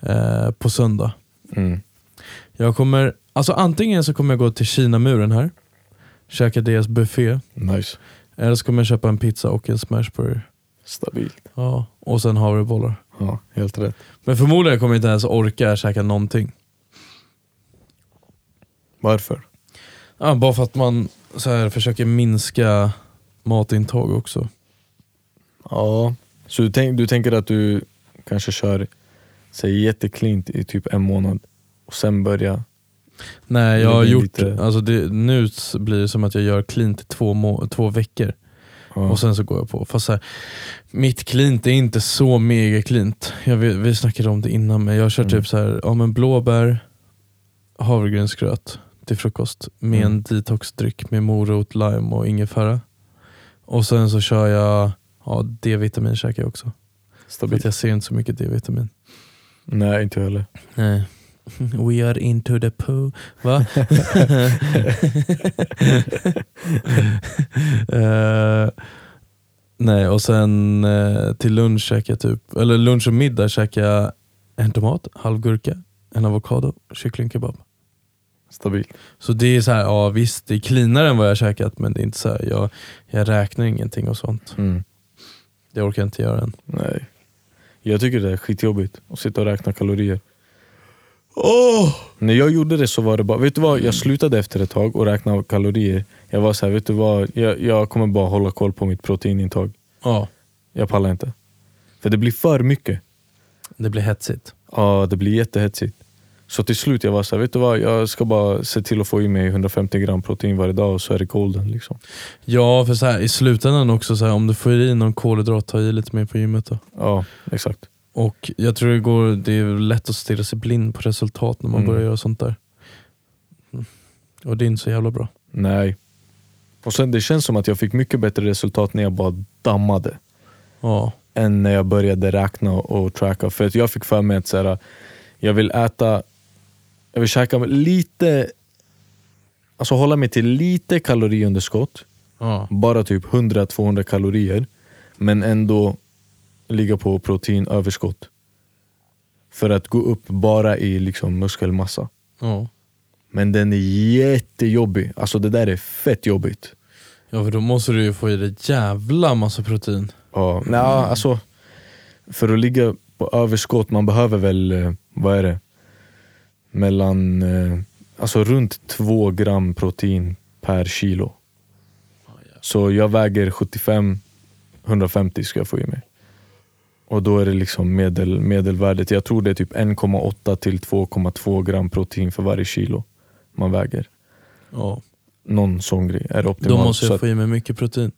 eh, på söndag. Mm. Jag kommer, alltså antingen så kommer jag gå till Kinamuren här, käka deras buffé, Nice. eller så kommer jag köpa en pizza och en smashburger. Stabilt. Ja, och sen havrebollar. Ja, helt rätt. Men förmodligen kommer jag inte ens orka käka någonting. Varför? Ja, bara för att man så här, försöker minska matintag också. Ja. Så du, tänk, du tänker att du kanske kör säg jätteklint i typ en månad och sen börja... Nej, jag har gjort, lite- alltså det, nu blir det som att jag gör cleant i två, må- två veckor Ja. och sen så går jag på. Fast så här, mitt cleant är inte så mega. Jag, vet- vi snackade om det innan men jag kör Mm. typ så här, ja, men blåbär, havregrynsgröt till frukost med Mm. en detoxdryck med morot, lime och ingefära. Och sen så kör jag, ja D-vitamin käkar jag också. För att Stabilt. jag ser inte så mycket D-vitamin. Nej, inte jag heller. Nej. We are into the poo. Va? Eh, nej, och sen eh, till lunch käkar jag typ, eller lunch och middag käkar jag en tomat, halvgurka, en avokado, kycklingkebab. Stabilt. Så det är så här, ja visst det är cleanare än vad jag har käkat men det är inte så här, jag, jag räknar ingenting och sånt. Mm. Det orkar jag inte göra än. Nej. Jag tycker det är skitjobbigt att sitta och räkna kalorier. När jag gjorde det så var det bara, vet du vad? Jag slutade efter ett tag och räkna kalorier. Jag var så här, vet du vad? Jag, jag kommer bara hålla koll på mitt proteinintag. Ja, Jag pallar inte. För det blir för mycket. det blir hetsigt. Ja, det blir jättehetsigt. Så till slut jag var så här, vet du vad? Jag ska bara se till att få i mig 150 gram protein varje dag och så är det golden. Liksom. Ja, för så här, i slutändan också, så här, om du får i någon kolhydrat, ta i lite mer på gymmet då. Ja, exakt. Och jag tror det, går, det är lätt att stirra sig blind på resultat när man Mm. börjar göra sånt där. Och det är inte så jävla bra. Nej. Och sen det känns som att jag fick mycket bättre resultat när jag bara dammade. Ja, än när jag började räkna och tracka. För att jag fick för mig att så här, jag vill äta, jag vill käka lite, alltså hålla mig till lite kaloriunderskott. ja, Bara typ 100-200 kalorier. Men ändå ligga på proteinöverskott. För att gå upp bara i liksom muskelmassa. ja. Men den är jättejobbig. Alltså det där är fett jobbigt. Ja för då måste du ju få i dig jävla massa protein. Ja, nej, alltså för att ligga på överskott, man behöver väl, eh, vad är det? Mellan, eh, alltså runt två gram protein per kilo. Så jag väger 75, 150 ska jag få i mig. Och då är det liksom medel, medelvärdet, jag tror det är typ 1,8 till 2,2 gram protein för varje kilo man väger. Ja. Någon sån grej är Då optimalt. måste Så jag att- få i mig mycket protein.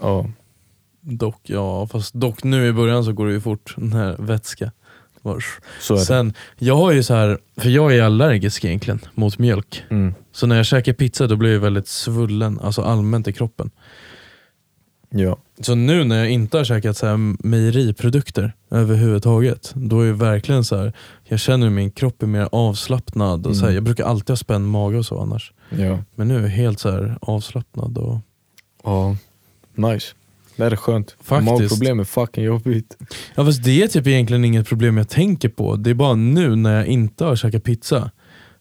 ja, Dock, ja, fast dock nu i början så går det ju fort, den här vätska. Sen, jag har ju så här, för jag är allergisk egentligen mot mjölk. Mm. Så när jag käkar pizza då blir jag väldigt svullen, alltså allmänt i kroppen. Ja. Så nu när jag inte har käkat så här mejeriprodukter överhuvudtaget, då är det verkligen så här, jag känner hur min kropp är mer avslappnad. Och så här, Mm. jag brukar alltid ha spänd mage och så annars. ja. Men nu är jag helt så här avslappnad. Och... Ja, nice. Det här är skönt. Faktiskt. Magproblem är fucking jobbigt. Ja fast det är typ egentligen inget problem jag tänker på. Det är bara nu när jag inte har käkat pizza,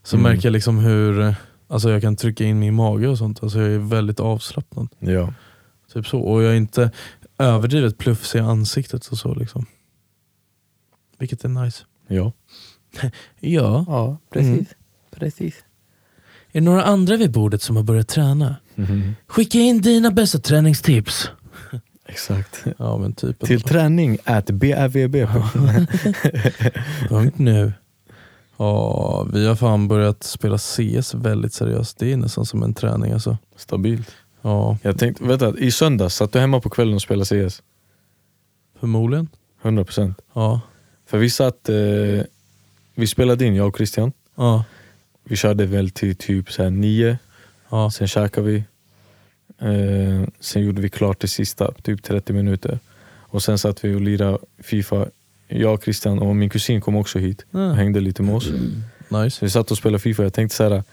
så Mm. märker jag liksom hur alltså jag kan trycka in min mage och sånt. Alltså jag är väldigt avslappnad. Ja. Typ så. Och jag är inte överdrivet plufsig i ansiktet och så. Liksom. Vilket är nice. Ja. Ja, Ja, precis. precis. är det några andra vid bordet som har börjat träna? Skicka in dina bästa träningstips. Exakt. Ja men typ. Till träning at BAVB. Punkt nu. Ja, vi har fan börjat spela CS väldigt seriöst. Det är nästan som en träning alltså. Stabilt. Ja, Jag tänkte, vet du, i söndags satt du hemma på kvällen och spelade CS. förmodligen. 100%. Ja, För vi satt, eh, vi spelade in, jag och Christian. ja, Vi körde väl till typ så här nio, ja. sen käkade vi. Eh, sen gjorde vi klart det sista, typ 30 minuter. Och sen satt vi och lirade Fifa. Jag, Christian och min kusin kom också hit och Mm. hängde lite med oss. Nice. Så vi satt och spelade Fifa, jag tänkte såhär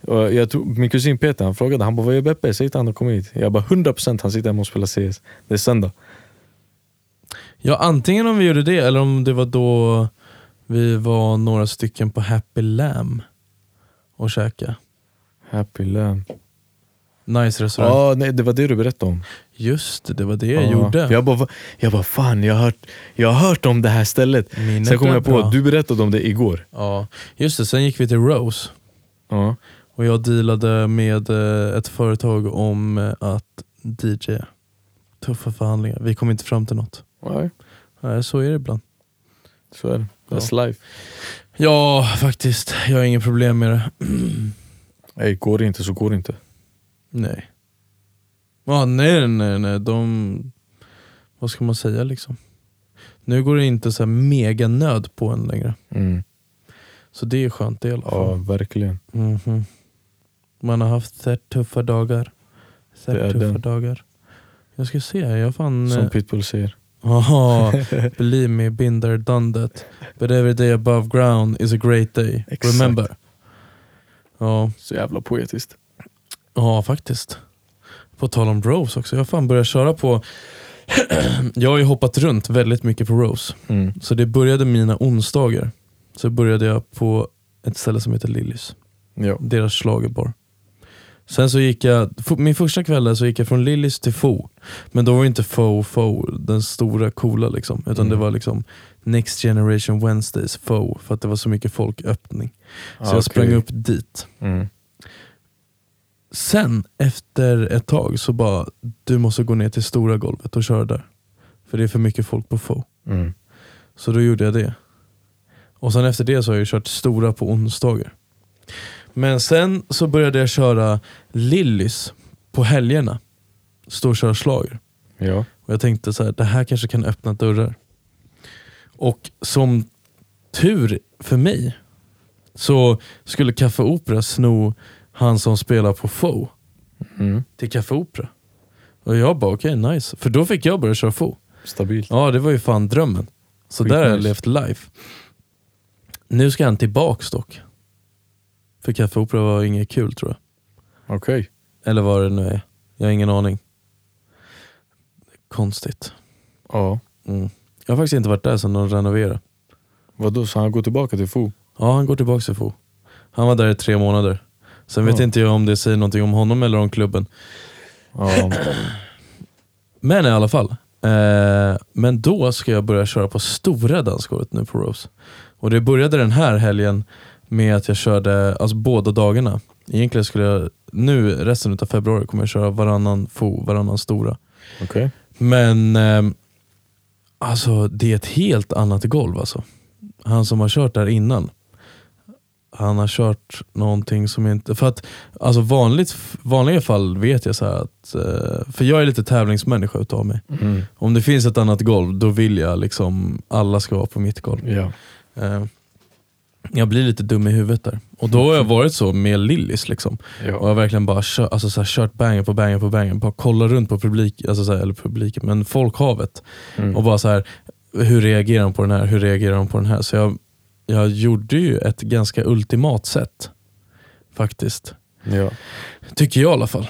och jag tror, Min kusin Peter han frågade, han bara vad är Beppe? Säg till han att komma hit. Jag bara 100% han sitter hemma och spelar CS. Det är söndag. Ja, antingen om vi gjorde det eller om det var då vi var några stycken på Happy Lamb och käka. Happy Lamb. Nice restaurang. Ja, nej, det var det du berättade om. Just det, det var det jag Ja. gjorde. Jag bara, jag bara fan, jag har, hört, jag har hört om det här stället. Minnet Sen kom jag på att du berättade om det igår. Ja, just det. Sen gick vi till Rose Ja. och jag dealade med eh, ett företag om eh, att DJ. Tuffa förhandlingar. Vi kom inte fram till något. Nej, Nej, så är det ibland. så är det. That's life. Ja, faktiskt. Jag har inga problem med det. Nej, går det inte så går det inte. Nej. Ja, nej, nej, nej. De... Vad ska man säga liksom? Nu går det inte så mega nöd på en längre. Mm. Så det är skönt i alla Ja, fall. verkligen. Mhm. Man har haft fett tuffa dagar. Fett tuffa den. dagar. Jag ska se, jag fan... Som eh, Pitbull säger. Haha, believe me, been there, done that. But every day above ground is a great day. Exakt. Remember? Ja, Så jävla poetiskt. Ja, faktiskt. På tal om Rose också, jag har fan börjat köra på... jag har ju hoppat runt väldigt mycket på Rose. Mm. Så det började mina onsdagar. Så började jag på ett ställe som heter Lillys. Ja. Deras schlagerbar. Sen så gick jag, min första kväll där så gick jag från Lillys till Fo. Men då var inte Fo Fo, den stora coola liksom. Utan det var liksom Next Generation Wednesdays Fo, för att det var så mycket folköppning. Så Ah, jag sprang okej. upp dit. Mm. Sen efter ett tag så bara, du måste gå ner till stora golvet och köra där. För det är för mycket folk på Fo. Mm. Så då gjorde jag det. Och sen efter det så har jag kört stora på onsdagar. Men sen så började jag köra Lillys på helgerna. Stå och köra schlager. Ja. Och jag tänkte så här, det här kanske kan öppna dörrar. Och som tur för mig så skulle Café Opera sno han som spelar på Fo Mm. till Café Opera. Och jag bara okej, nice. För då fick jag börja köra Fo. Stabilt. Ja, det var ju fan drömmen. Så där har jag Skitnice. levt life. Nu ska han tillbaks dock. För Café Opera var inget kul tror jag. Okej. Eller vad det nu är. Jag har ingen aning. Konstigt. Ja. Mm. Jag har faktiskt inte varit där sedan de renoverade. Vadå, så han går tillbaka till Fo? Ja, han går tillbaka till Fo. Han var där i tre månader. Sen vet Ja. inte jag om det säger någonting om honom eller om klubben. Ja. Men i alla fall. Eh, men då ska jag börja köra på stora dansgolvet nu på Rose. Och det började den här helgen med att jag körde alltså båda dagarna. Egentligen skulle jag, nu resten av februari kommer jag köra varannan fo, varannan stora. Okej. Men eh, alltså det är ett helt annat golv alltså. Han som har kört där innan, han har kört någonting som inte... För att alltså vanligt, vanliga fall vet jag så att, eh, för jag är lite tävlingsmänniska utav mig. Mm. Om det finns ett annat golv, då vill jag liksom alla ska vara på mitt golv. Ja. Eh, jag blir lite dum i huvudet där. Och då har jag varit så med Lillis. Liksom. Och jag Ja. har verkligen bara kört, alltså så här, kört banger på banger på banger. Bara kolla runt på publik, alltså så här, eller publiken, men folkhavet. Mm. Och bara så här, hur reagerar de på den här? Hur reagerar de på den här? Så jag, jag gjorde ju ett ganska ultimat sätt. Faktiskt. Ja. Tycker jag i alla fall.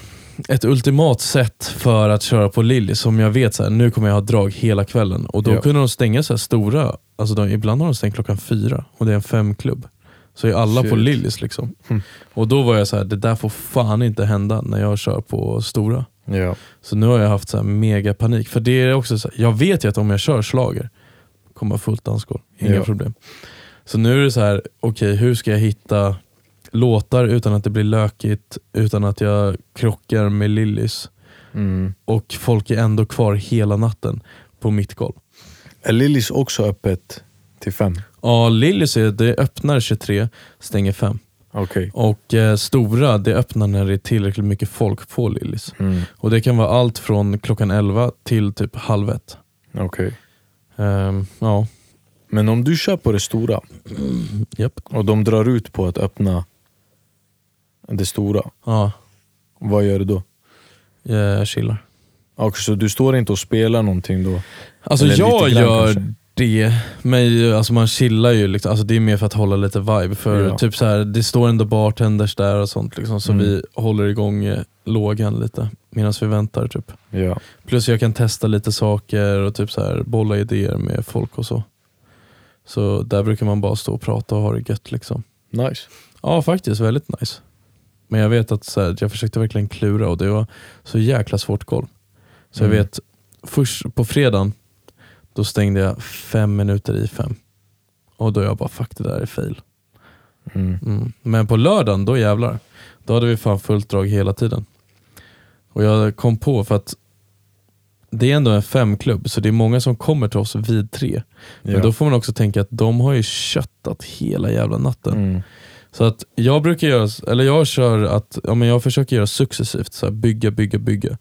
Ett ultimat sätt för att köra på Lilly som jag vet så här, nu kommer jag ha drag hela kvällen. Och då Ja. kunde de stänga så stora, alltså de, ibland har de stängt klockan fyra och det är en femklubb. Så är alla på Shit. Lillys liksom. Mm. Och då var jag så här, det där får fan inte hända när jag kör på stora. Ja. Så nu har jag haft så här mega panik. För det är också så här, jag vet ju att om jag kör slager kommer jag fullt dansgolv. Inga Ja. problem. Så nu är det så här, okej hur ska jag hitta låtar utan att det blir lökigt, utan att jag krockar med Lillys Mm. och folk är ändå kvar hela natten på mitt golv. Är Lillys också öppet till fem? Ja, Lillys är, det öppnar 23, stänger 5. Okej. Och eh, stora, det öppnar när det är tillräckligt mycket folk på Lillys. Mm. Och det kan vara allt från klockan 11 till typ halv ett. Okej. Ehm, ja, Men om du kör på det stora japp. och de drar ut på att öppna det stora, Ja, vad gör du då? jag chillar. Och så du står inte och spelar någonting då? Alltså Eller jag lite grann gör kanske. det, men alltså man chillar ju. Liksom. Alltså det är mer för att hålla lite vibe. För Ja. typ så här, det står ändå bartenders där och sånt. Liksom, så Mm. vi håller igång eh, lågan lite medan vi väntar. Typ. Ja. Plus jag kan testa lite saker och typ så här, bolla idéer med folk och så. Så där brukar man bara stå och prata och ha det gött. Liksom. Nice. Ja faktiskt, väldigt nice. Men jag vet att så här, jag försökte verkligen klura och det var så jäkla svårt golv. Så Mm. jag vet, först på fredagen, då stängde jag fem minuter i fem. Och då jag bara, fuck det där är fail. Mm. Mm. Men på lördagen, då jävlar. Då hade vi fan fullt drag hela tiden. Och jag kom på, för att det är ändå en femklubb, så det är många som kommer till oss vid tre. Men Ja. då får man också tänka att de har ju köttat hela jävla natten. Mm. Så att jag brukar göra, eller jag kör att, ja, men jag försöker göra successivt, så här, bygga, bygga, bygga.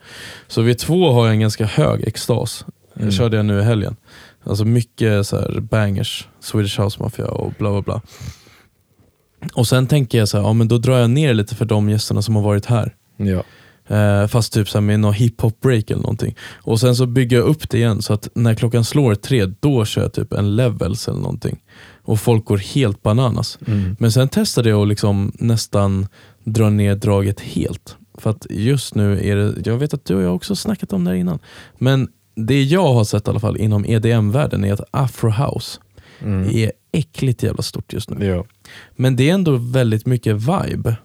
Så vid två har jag en ganska hög extas. Mm. Jag körde jag nu i helgen. Alltså mycket så här bangers, Swedish House Mafia och bla bla bla. Och sen tänker jag så här, ja men då drar jag ner lite för de gästerna som har varit här. Ja. Eh, fast typ så med någon hiphop break eller någonting. Och sen så bygger jag upp det igen så att när klockan slår tre, då kör jag typ en levels eller någonting. Och folk går helt bananas. Mm. Men sen testade jag att liksom nästan dra ner draget helt. För att just nu är det, jag vet att du och jag också snackat om det här innan, men det jag har sett i alla fall inom EDM-världen är att afro house Mm. är äckligt jävla stort just nu. Ja. Men det är ändå väldigt mycket vibe.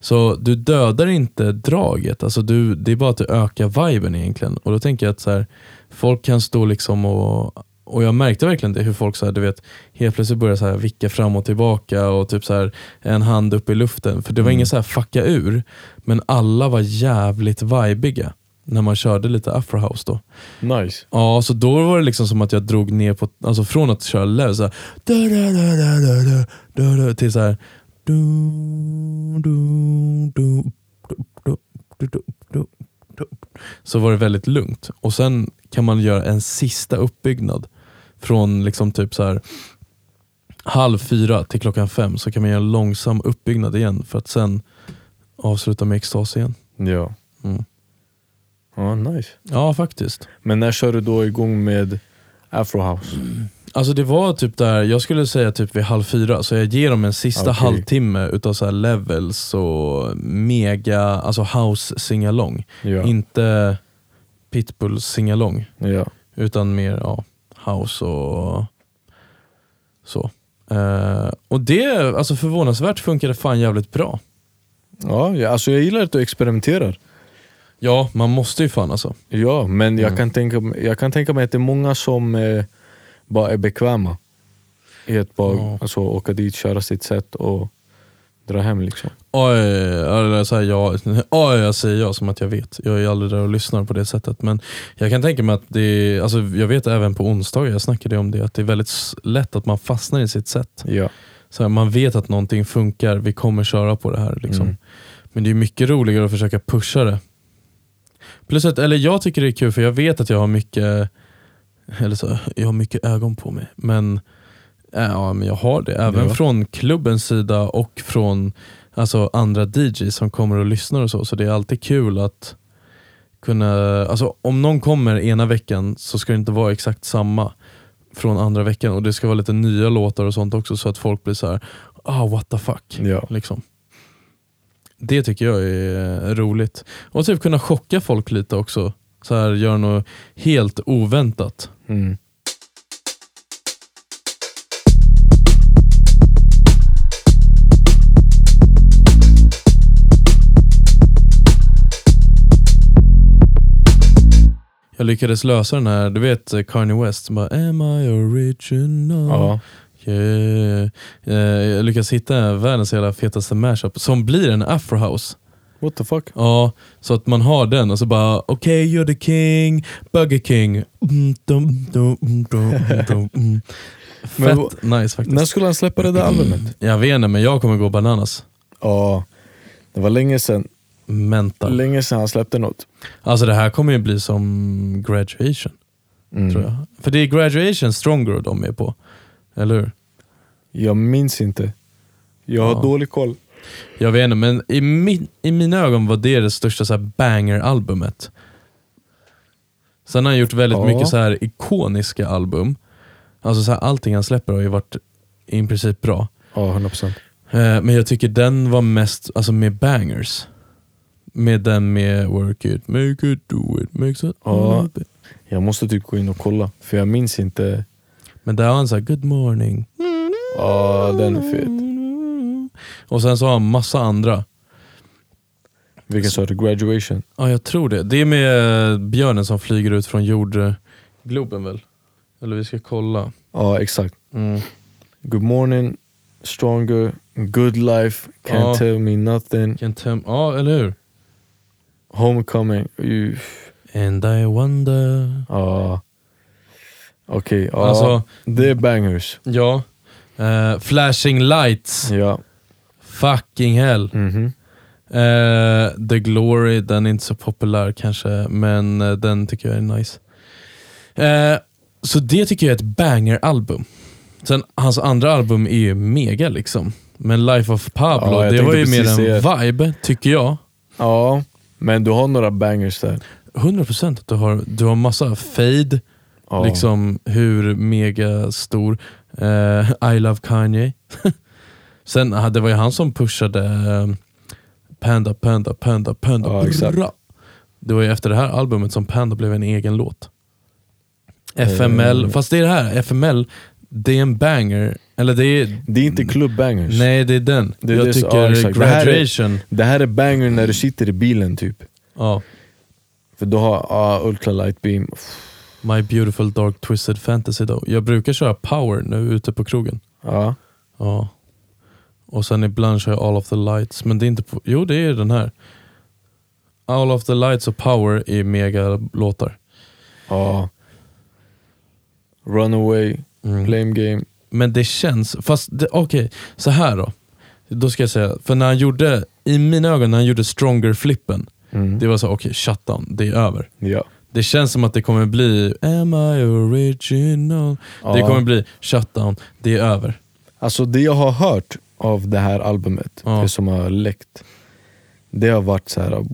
Så du dödar inte draget, alltså du, det är bara att du ökar viben egentligen. Och då tänker jag att så här, folk kan stå liksom och och jag märkte verkligen det, hur folk så här, du vet, helt plötsligt började så här vicka fram och tillbaka och typ så här, en hand upp i luften. För det var mm. ingen så här fucka ur, men alla var jävligt vibiga när man körde lite afrohouse då. Nice. Ja, så då var det liksom som att jag drog ner på, alltså från att köra löv, så här, till så här, så var det väldigt lugnt. Och Sen kan man göra en sista uppbyggnad. Från liksom typ så här halv fyra till klockan fem så kan man göra en långsam uppbyggnad igen för att sen avsluta med extas igen. Ja. Mm. Ja, nice. Ja, faktiskt. Men när kör du då igång med afrohouse? Mm. Alltså det var typ där, jag skulle säga typ vid halv fyra, så jag ger dem en sista Okej. halvtimme utav så här levels och mega, alltså house singalong. Ja. Inte pitbull singalong, ja. utan mer ja, house och så. Eh, och det, alltså förvånansvärt funkade fan jävligt bra. Ja, ja, alltså jag gillar att du experimenterar. Ja, man måste ju fan alltså. Ja, men jag, Mm. kan tänka, jag kan tänka mig att det är många som eh, bara är bekväma i att bara Ja. alltså, åka dit, köra sitt sätt och dra hem. liksom. Oj, eller så här, ja, oj, jag säger ja som att jag vet. Jag är aldrig där och lyssnar på det sättet. Men jag kan tänka mig att det alltså jag vet även på onsdagar, jag snackade om det, att det är väldigt lätt att man fastnar i sitt sätt. Ja. Så här, man vet att någonting funkar, vi kommer köra på det här. Liksom. Mm. Men det är mycket roligare att försöka pusha det. Plus att, eller jag tycker det är kul för jag vet att jag har mycket, eller så, jag har mycket ögon på mig. Men, äh, ja, men jag har det. Även Ja. från klubbens sida och från alltså, andra DJs som kommer och lyssnar och så. Så det är alltid kul att kunna, alltså om någon kommer ena veckan så ska det inte vara exakt samma från andra veckan och det ska vara lite nya låtar och sånt också så att folk blir så här, ah what the fuck. Ja. Liksom. Det tycker jag är roligt. Och typ kunna chocka folk lite också. Så här, göra något helt oväntat. Mm. Jag lyckades lösa den här, du vet eh, Kanye West som bara Am I original? Ja. Yeah. Eh, Jag lyckades hitta världens jävla fetaste mashup som blir en afrohouse. What the fuck? Ja, så att man har den och så bara okej you're the king, Burger King. Mm, dum, dum, dum, dum. Men Fett nice faktiskt. När skulle han släppa det där albumet? Jag vet inte men jag kommer gå bananas. Ja, det var länge sedan, Mental. länge sedan han släppte något. Alltså det här kommer ju bli som graduation. Mm. Tror jag. För det är graduation stronger de är på. Eller hur? Jag minns inte. Jag har Ja. dålig koll. Jag vet inte, men i, min, i mina ögon var det det största så banger-albumet. Sen har han gjort väldigt Ja. mycket så här ikoniska album. Alltså så här, allting han släpper har ju varit i princip bra. Ja, 100%. Eh, men jag tycker den var mest alltså med bangers. Med den med work it, make it, do it, make it. Ja. Jag måste typ gå in och kolla, för jag minns inte. Men där har han såhär good morning. Ja, den är fet. Och sen så har han massa andra. Vilken sa du? Graduation? Ja jag tror det. Det är med eh, björnen som flyger ut från jordgloben väl? Eller vi ska kolla. Ja, exakt. Mm. Good morning, stronger, good life, can't Ja. tell me nothing, Can tem- ja eller hur? homecoming. Uff. And I wonder. Ja. Okej, ja. Alltså- det är bangers. Ja. Eh, flashing lights. Ja. Fucking hell. Mhm. Eh, The Glory, den är inte så populär kanske, men eh, den tycker jag är nice. Eh, så det tycker jag är ett banger-album. Sen hans andra album är ju mega liksom. Men Life of Pablo, Ja, det var ju mer en säga- vibe, tycker jag. Ja, men du har några bangers där. 100% att du har, du har massa fade, Ja. liksom hur mega stor. Eh, I love Kanye. Sen, det var ju han som pushade eh, Panda, Panda, Panda, Panda. Ja, exakt. Det var ju efter det här albumet som Panda blev en egen låt. FML, Eh. fast det är det här, FML, det är en banger Eller det är... Det är inte clubbangers. Nej, det är den. Det jag det tycker ja, exakt. Det här är- graduation... Det här är banger när du sitter i bilen typ. Ja. För du har ah, ultra light beam. My beautiful dark twisted fantasy då. Jag brukar köra power nu ute på krogen. Ja. Ja. Och sen ibland kör jag all of the lights. Men det är inte på... Jo, det är den här. All of the lights och power är mega låtar. ja. Runaway, Mm. blame game. Men det känns, fast det- okej, så här då. Då ska jag säga, för när han gjorde, i mina ögon när han gjorde stronger-flippen, Mm. det var så okej, shutdown, det är över. Ja. Det känns som att det kommer bli Am I original? Det Ja. kommer bli shutdown, det är över. Alltså det jag har hört av det här albumet, Ja. det som har läckt, det har varit så här.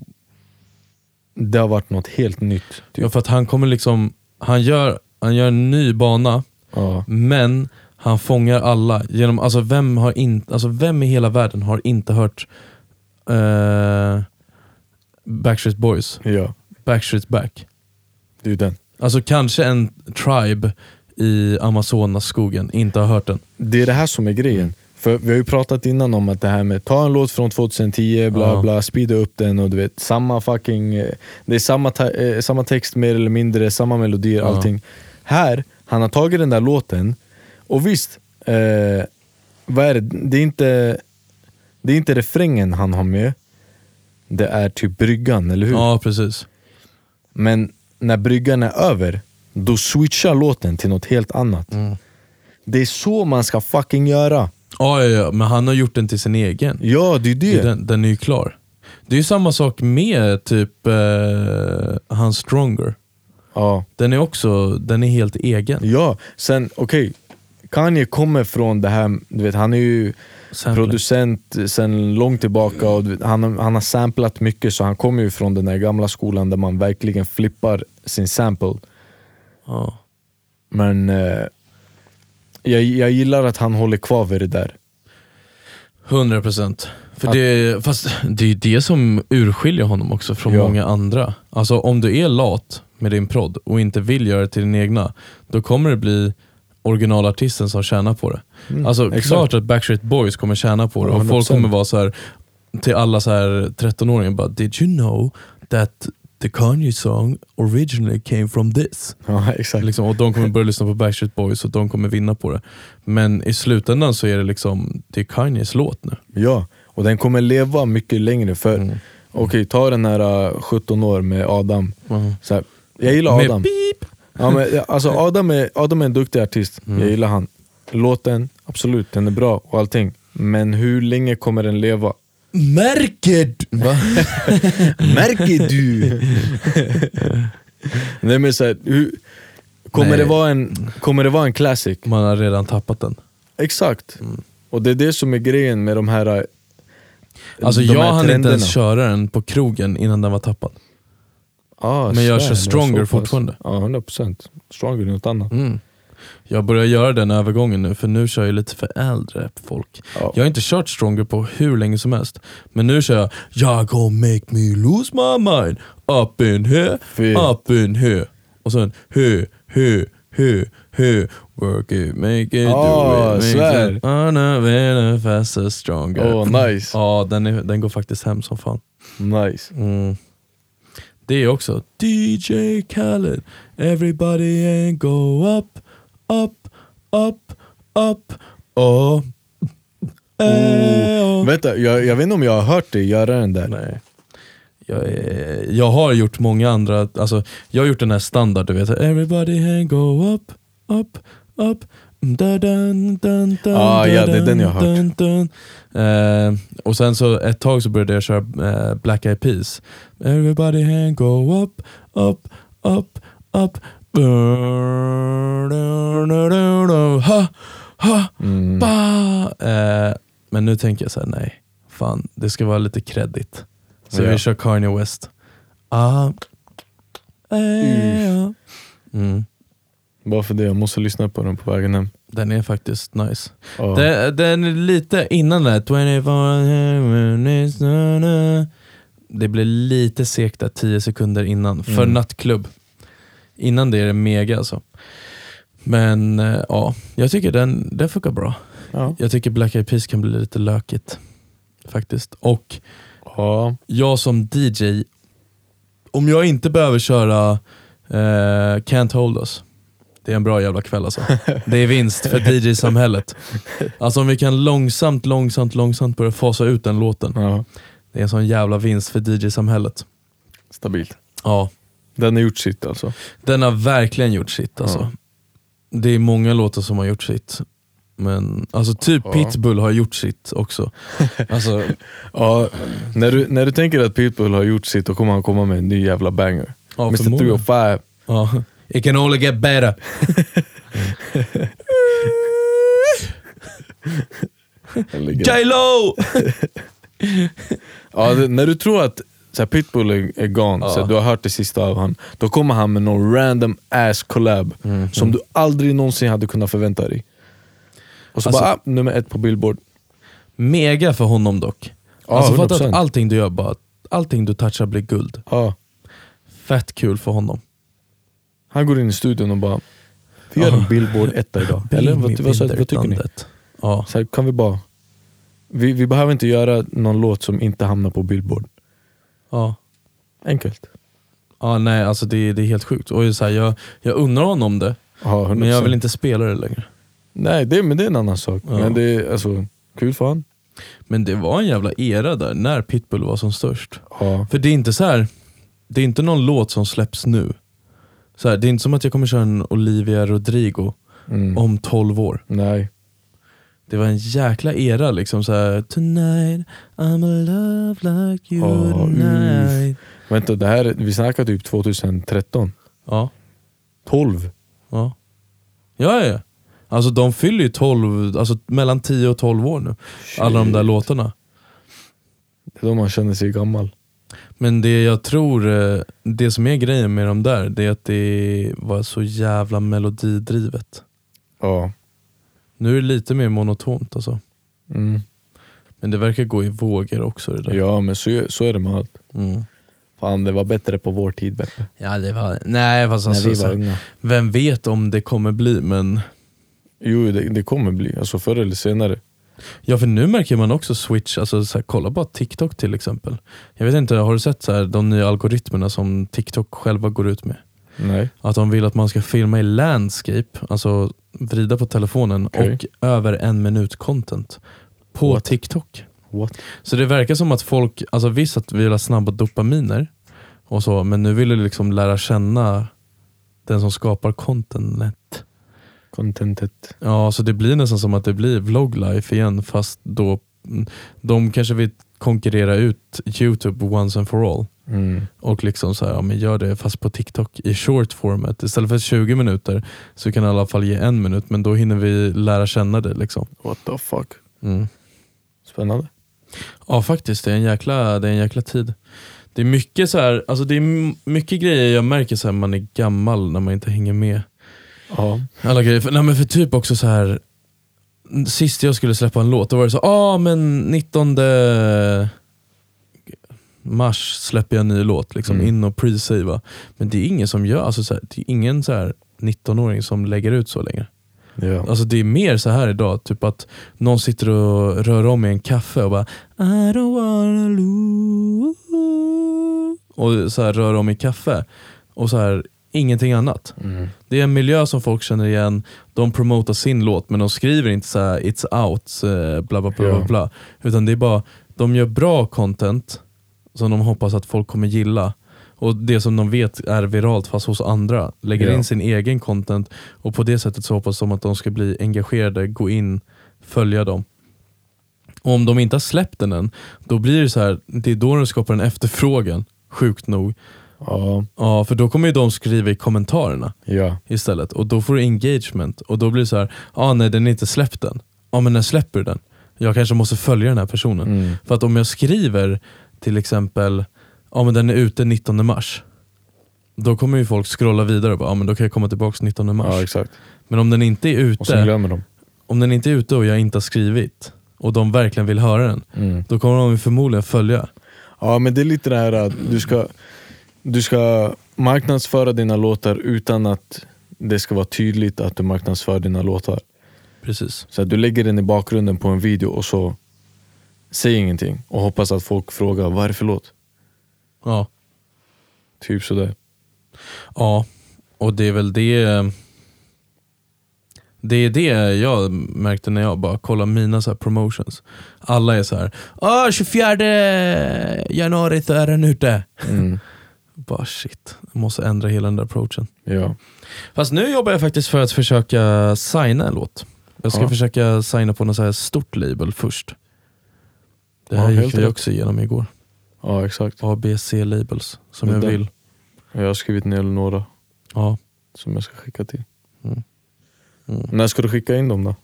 Det har varit något helt nytt. Typ. Ja, för att han kommer liksom, han gör, han gör en ny bana, Ja. men han fångar alla. Genom, alltså, vem, har in, alltså, vem i hela världen har inte hört eh, Backstreet Boys? ja, Backstreet's back. det är den. Alltså kanske en tribe i Amazonas-skogen inte har hört den. Det är det här som är grejen. För vi har ju pratat innan om att det här med ta en låt från 2010, bla Ja. bla, speeda upp den och du vet, samma fucking... eh, Det är samma, ta- eh, samma text mer eller mindre, samma melodier, Ja. allting. Här, han har tagit den där låten, och visst, eh, vad är det? Det är, inte, det är inte refrängen han har med, det är typ bryggan, eller hur? Ja, precis. Men när bryggan är över, då switchar låten till något helt annat. Mm. Det är så man ska fucking göra. Ja, ja, ja, men han har gjort den till sin egen. Ja, det är Det Den, den är ju klar. Det är ju samma sak med typ eh, hans Stronger. Ja. Den är också den är helt egen. ja, sen okej. Kanye kommer från det här, du vet, han är ju Sampling. producent sen långt tillbaka och vet, han, han har samplat mycket så han kommer ju från den där gamla skolan där man verkligen flippar sin sample. Ja. Men eh, jag, jag gillar att han håller kvar vid det där. 100 procent. För det, fast det är det som urskiljer honom också från Ja. många andra. Alltså om du är lat med din prodd och inte vill göra det till din egna, då kommer det bli originalartisten som tjänar på det. alltså Mm, exakt. klart att Backstreet Boys kommer tjäna på det och folk 100%. kommer vara så här till alla så här 13-åringar bara Did you know that the Kanye song originally came from this? Ja, exakt. Liksom, och de kommer börja lyssna på Backstreet Boys och de kommer vinna på det. Men i slutändan så är det liksom, det är Kanyes låt nu. Ja, och den kommer leva mycket längre. För Mm. okej, ta den här uh, 17 år med Adam. Så här, jag gillar Med Adam. beep. Ja, men, alltså, Adam, är, Adam är en duktig artist, Mm. jag gillar han. Låten, absolut, den är bra och allting. Men hur länge kommer den leva? Märker du? Va? Märker du? Nej, men så här, hur, kommer, Nej. det vara en, kommer det vara en classic? Man har redan tappat den. Exakt. Mm. Och det är det som är grejen med de här uh, Alltså de jag här hann inte ens köra den på krogen innan den var tappad. Ah, Men jag kör Stronger fortfarande. Ja, 100%. Stronger är något annat. Mm. Jag börjar göra den övergången nu, för nu kör jag lite för äldre folk. Ja. Jag har inte kört Stronger på hur länge som helst, men nu kör jag Jag gonna make me lose my mind up in here, Fy. up in here. Och sen here, here, here, here. Work it, make it, Ah, do it, svär. make it. On a very faster, stronger. Åh, nice. Ja, den, är, den går faktiskt hem som fan. Nice. Mm. Det är också DJ Khaled, everybody ain't go up, up, up, up, oh. Eh, oh. Vänta, jag, jag vet inte om jag har hört dig göra den där. Nej. Jag, är, jag har gjort många andra, alltså, jag har gjort den här standard, du vet, everybody ain't go up, up, up. Dun, dun, dun, dun, Ah, ja, det är den jag har hört. Eh, och sen så ett tag så började jag köra eh, Black Eyed Peas. Everybody hand go up, up, up, up. Ha, ha, Mm. Eh, men nu tänker jag så här, nej, fan, det ska vara lite kredit. Så Ja. vi kör Kanye West. Ah. Eh. Mm. Bara för det, jag måste lyssna på den på vägen hem. Den är faktiskt nice. Ja. Det, den är lite innan det, 24 minutes, na, na. Det blir lite segt där 10 sekunder innan, för Mm. nattklubb. Innan det är det mega alltså. Men eh, ja, jag tycker den, den funkar bra. Ja. Jag tycker Black Eyed Peas kan bli lite lökigt. Faktiskt. Och Ja. jag som DJ, om jag inte behöver köra eh, Can't Hold Us, det är en bra jävla kväll alltså. Det är vinst för DJ-samhället. Alltså om vi kan långsamt, långsamt, långsamt börja fasa ut den låten. ja. Det är en sån jävla vinst för DJ-samhället. Stabilt. Ja, Den har gjort sitt alltså. den har verkligen gjort sitt alltså. Ja. Det är många låtar som har gjort sitt. Men alltså typ Ja. Pitbull har gjort sitt också. Alltså, Ja, när, du, när du tänker att Pitbull har gjort sitt, då kommer han komma med en ny jävla banger. ja, Mr förmodligen. 305. Ja. It can only get better. J.Lo! Ja, det, när du tror att så här, Pitbull är, är gone, Ja. så här, du har hört det sista av han, då kommer han med någon random ass collab Mhm. som du aldrig någonsin hade kunnat förvänta dig. Och så Alltså- bara, ah, nummer ett på billboard. Mega för honom dock. Ja, alltså fatta 100%. att allting du gör, bara, allting du touchar blir guld. Ja. Fett kul för honom. Han går in i studion och bara, vi gör Ja. en billboard etta idag. Eller vad, vad, vad, vad tycker ni? Ja. Så här, kan vi bara... Vi, vi behöver inte göra någon låt som inte hamnar på billboard. Ja. Enkelt. Ja, nej, alltså det, det är helt sjukt. Och så här, jag, jag undrar honom det, Ja, 100%. men jag vill inte spela det längre. Nej, det, men det är en annan sak. Ja. Men det är alltså, kul för han. Men det var en jävla era där, när Pitbull var som störst. Ja. För det är inte så här. det är inte någon låt som släpps nu. Så här, det är inte som att jag kommer köra en Olivia Rodrigo Mm. om 12 år. Nej. Det var en jäkla era liksom så här, Tonight I'm a love like you Ja, tonight. Vänta, det här, vi snackar typ 2013. Ja, 12. ja. Ja, ja. Alltså de fyller ju 12, alltså mellan 10 och 12 år nu. Alla de där låtarna. Det är då man känner sig gammal. Men det jag tror, eh, det som är grejen med de där, det är att det var så jävla melodidrivet. Ja. Nu är det lite mer monotont alltså. Mm. Men det verkar gå i vågor också det där. Ja, men så, så är det med allt. Mm. Fan, det var bättre på vår tid Beppe. Ja det var, nej fast När alltså, vi så var unga. vem vet om det kommer bli men Jo, det, det kommer bli. Alltså förr eller senare. Ja för nu märker man också switch, alltså så här, kolla bara TikTok till exempel. Jag vet inte, har du sett så här, de nya algoritmerna som TikTok själva går ut med? Nej. Att de vill att man ska filma i landscape, alltså vrida på telefonen Okej. och över en minut content på What? TikTok. What? Så det verkar som att folk, alltså visst att vi vill ha snabba dopaminer och så, men nu vill du liksom lära känna den som skapar content. Contentet. Ja, så det blir nästan som att det blir vloglife igen fast då mm, de kanske vill konkurrera ut Youtube once and for all. Mm. Och liksom så här, ja, men gör det fast på TikTok i short format. Istället för 20 minuter så kan i alla fall ge en minut men då hinner vi lära känna det. Liksom. What the fuck. Mm. Spännande. Ja faktiskt, det är en jäkla, det är en jäkla tid. Det är mycket så här, alltså det är mycket grejer jag märker så här, man är gammal när man inte hänger med. Ja. Alla grejer. För, nej, men för typ också så här sist jag skulle släppa en låt, då var det så ah men 19 mars släpper jag en ny låt, liksom, Mm. in och pre-savea. Men det är ingen som gör, alltså, så här, det är ingen så här 19-åring som lägger ut så längre. ja. Alltså det är mer så här idag, typ att någon sitter och rör om i en kaffe och bara I don't wanna lose och så här rör om i kaffe. Och så här, ingenting annat. Mm. Det är en miljö som folk känner igen, de promotar sin låt men de skriver inte så här it's out, eh, bla bla bla, bla bla. Utan det är bara, de gör bra content som de hoppas att folk kommer gilla. Och det som de vet är viralt fast hos andra. Lägger Ja. in sin egen content och på det sättet så hoppas de att de ska bli engagerade, gå in, följa dem. Och om de inte har släppt den än, då blir det så här, det är då de skapar en efterfrågan, sjukt nog. Ja. Ja, för då kommer ju de skriva i kommentarerna Ja. istället och då får du engagement och då blir det så här, ah, nej den är inte släppt än. Ja men när släpper du den? Jag kanske måste följa den här personen. Mm. För att om jag skriver till exempel, ja men den är ute 19 mars. Då kommer ju folk scrolla vidare och bara, ja men då kan jag komma tillbaka 19 mars. ja, exakt. men om den inte är Och sen ute, glömmer de. om den inte är ute och jag inte har skrivit och de verkligen vill höra den, Mm. då kommer de ju förmodligen följa. Ja men det är lite det här att du ska, du ska marknadsföra dina låtar utan att det ska vara tydligt att du marknadsför dina låtar. Precis. Så att du lägger den i bakgrunden på en video och så säger ingenting och hoppas att folk frågar vad är det för låt? Ja. Typ sådär. Ja, och det är väl det det är det jag märkte när jag bara kollade mina så här promotions. Alla är så här, ah, 24 januari så är den ute. Mm. Bara shit, jag måste ändra hela den där approachen. Ja. Fast nu jobbar jag faktiskt för att försöka signa en låt. Jag ska Ja. försöka signa på något så här stort label först. Det Ja, här helt gick vi också igenom igår. ja, exakt. ABC labels som jag vill. Jag har skrivit ner några Ja. som jag ska skicka till. Mm. Mm. När ska du skicka in dem då?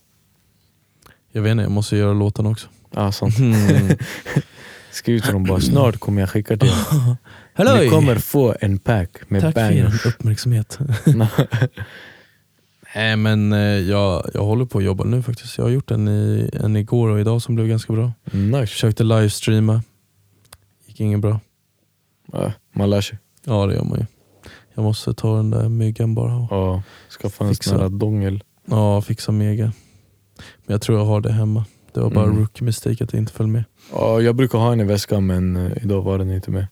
Jag vet inte, jag måste göra låten också. Ah, sant. Mm. Skriv till dem bara, snart kommer jag skicka till er. Ni kommer få en pack med Tack för bangers. er uppmärksamhet. Nej men eh, jag, jag håller på att jobba nu faktiskt. Jag har gjort en, i, en igår och idag som blev ganska bra. nice. Försökte livestreama. Gick inget bra. Ja, man lär sig. Ja det gör man ju. Jag måste ta den där myggan bara och Ja, skaffa en Fixa. sån här dongel. ja, fixa mega. Men jag tror jag har det hemma. Det var bara Mm. rookie mistake att det inte föll med. Ja, jag brukar ha en i väskan men eh, idag var den inte med.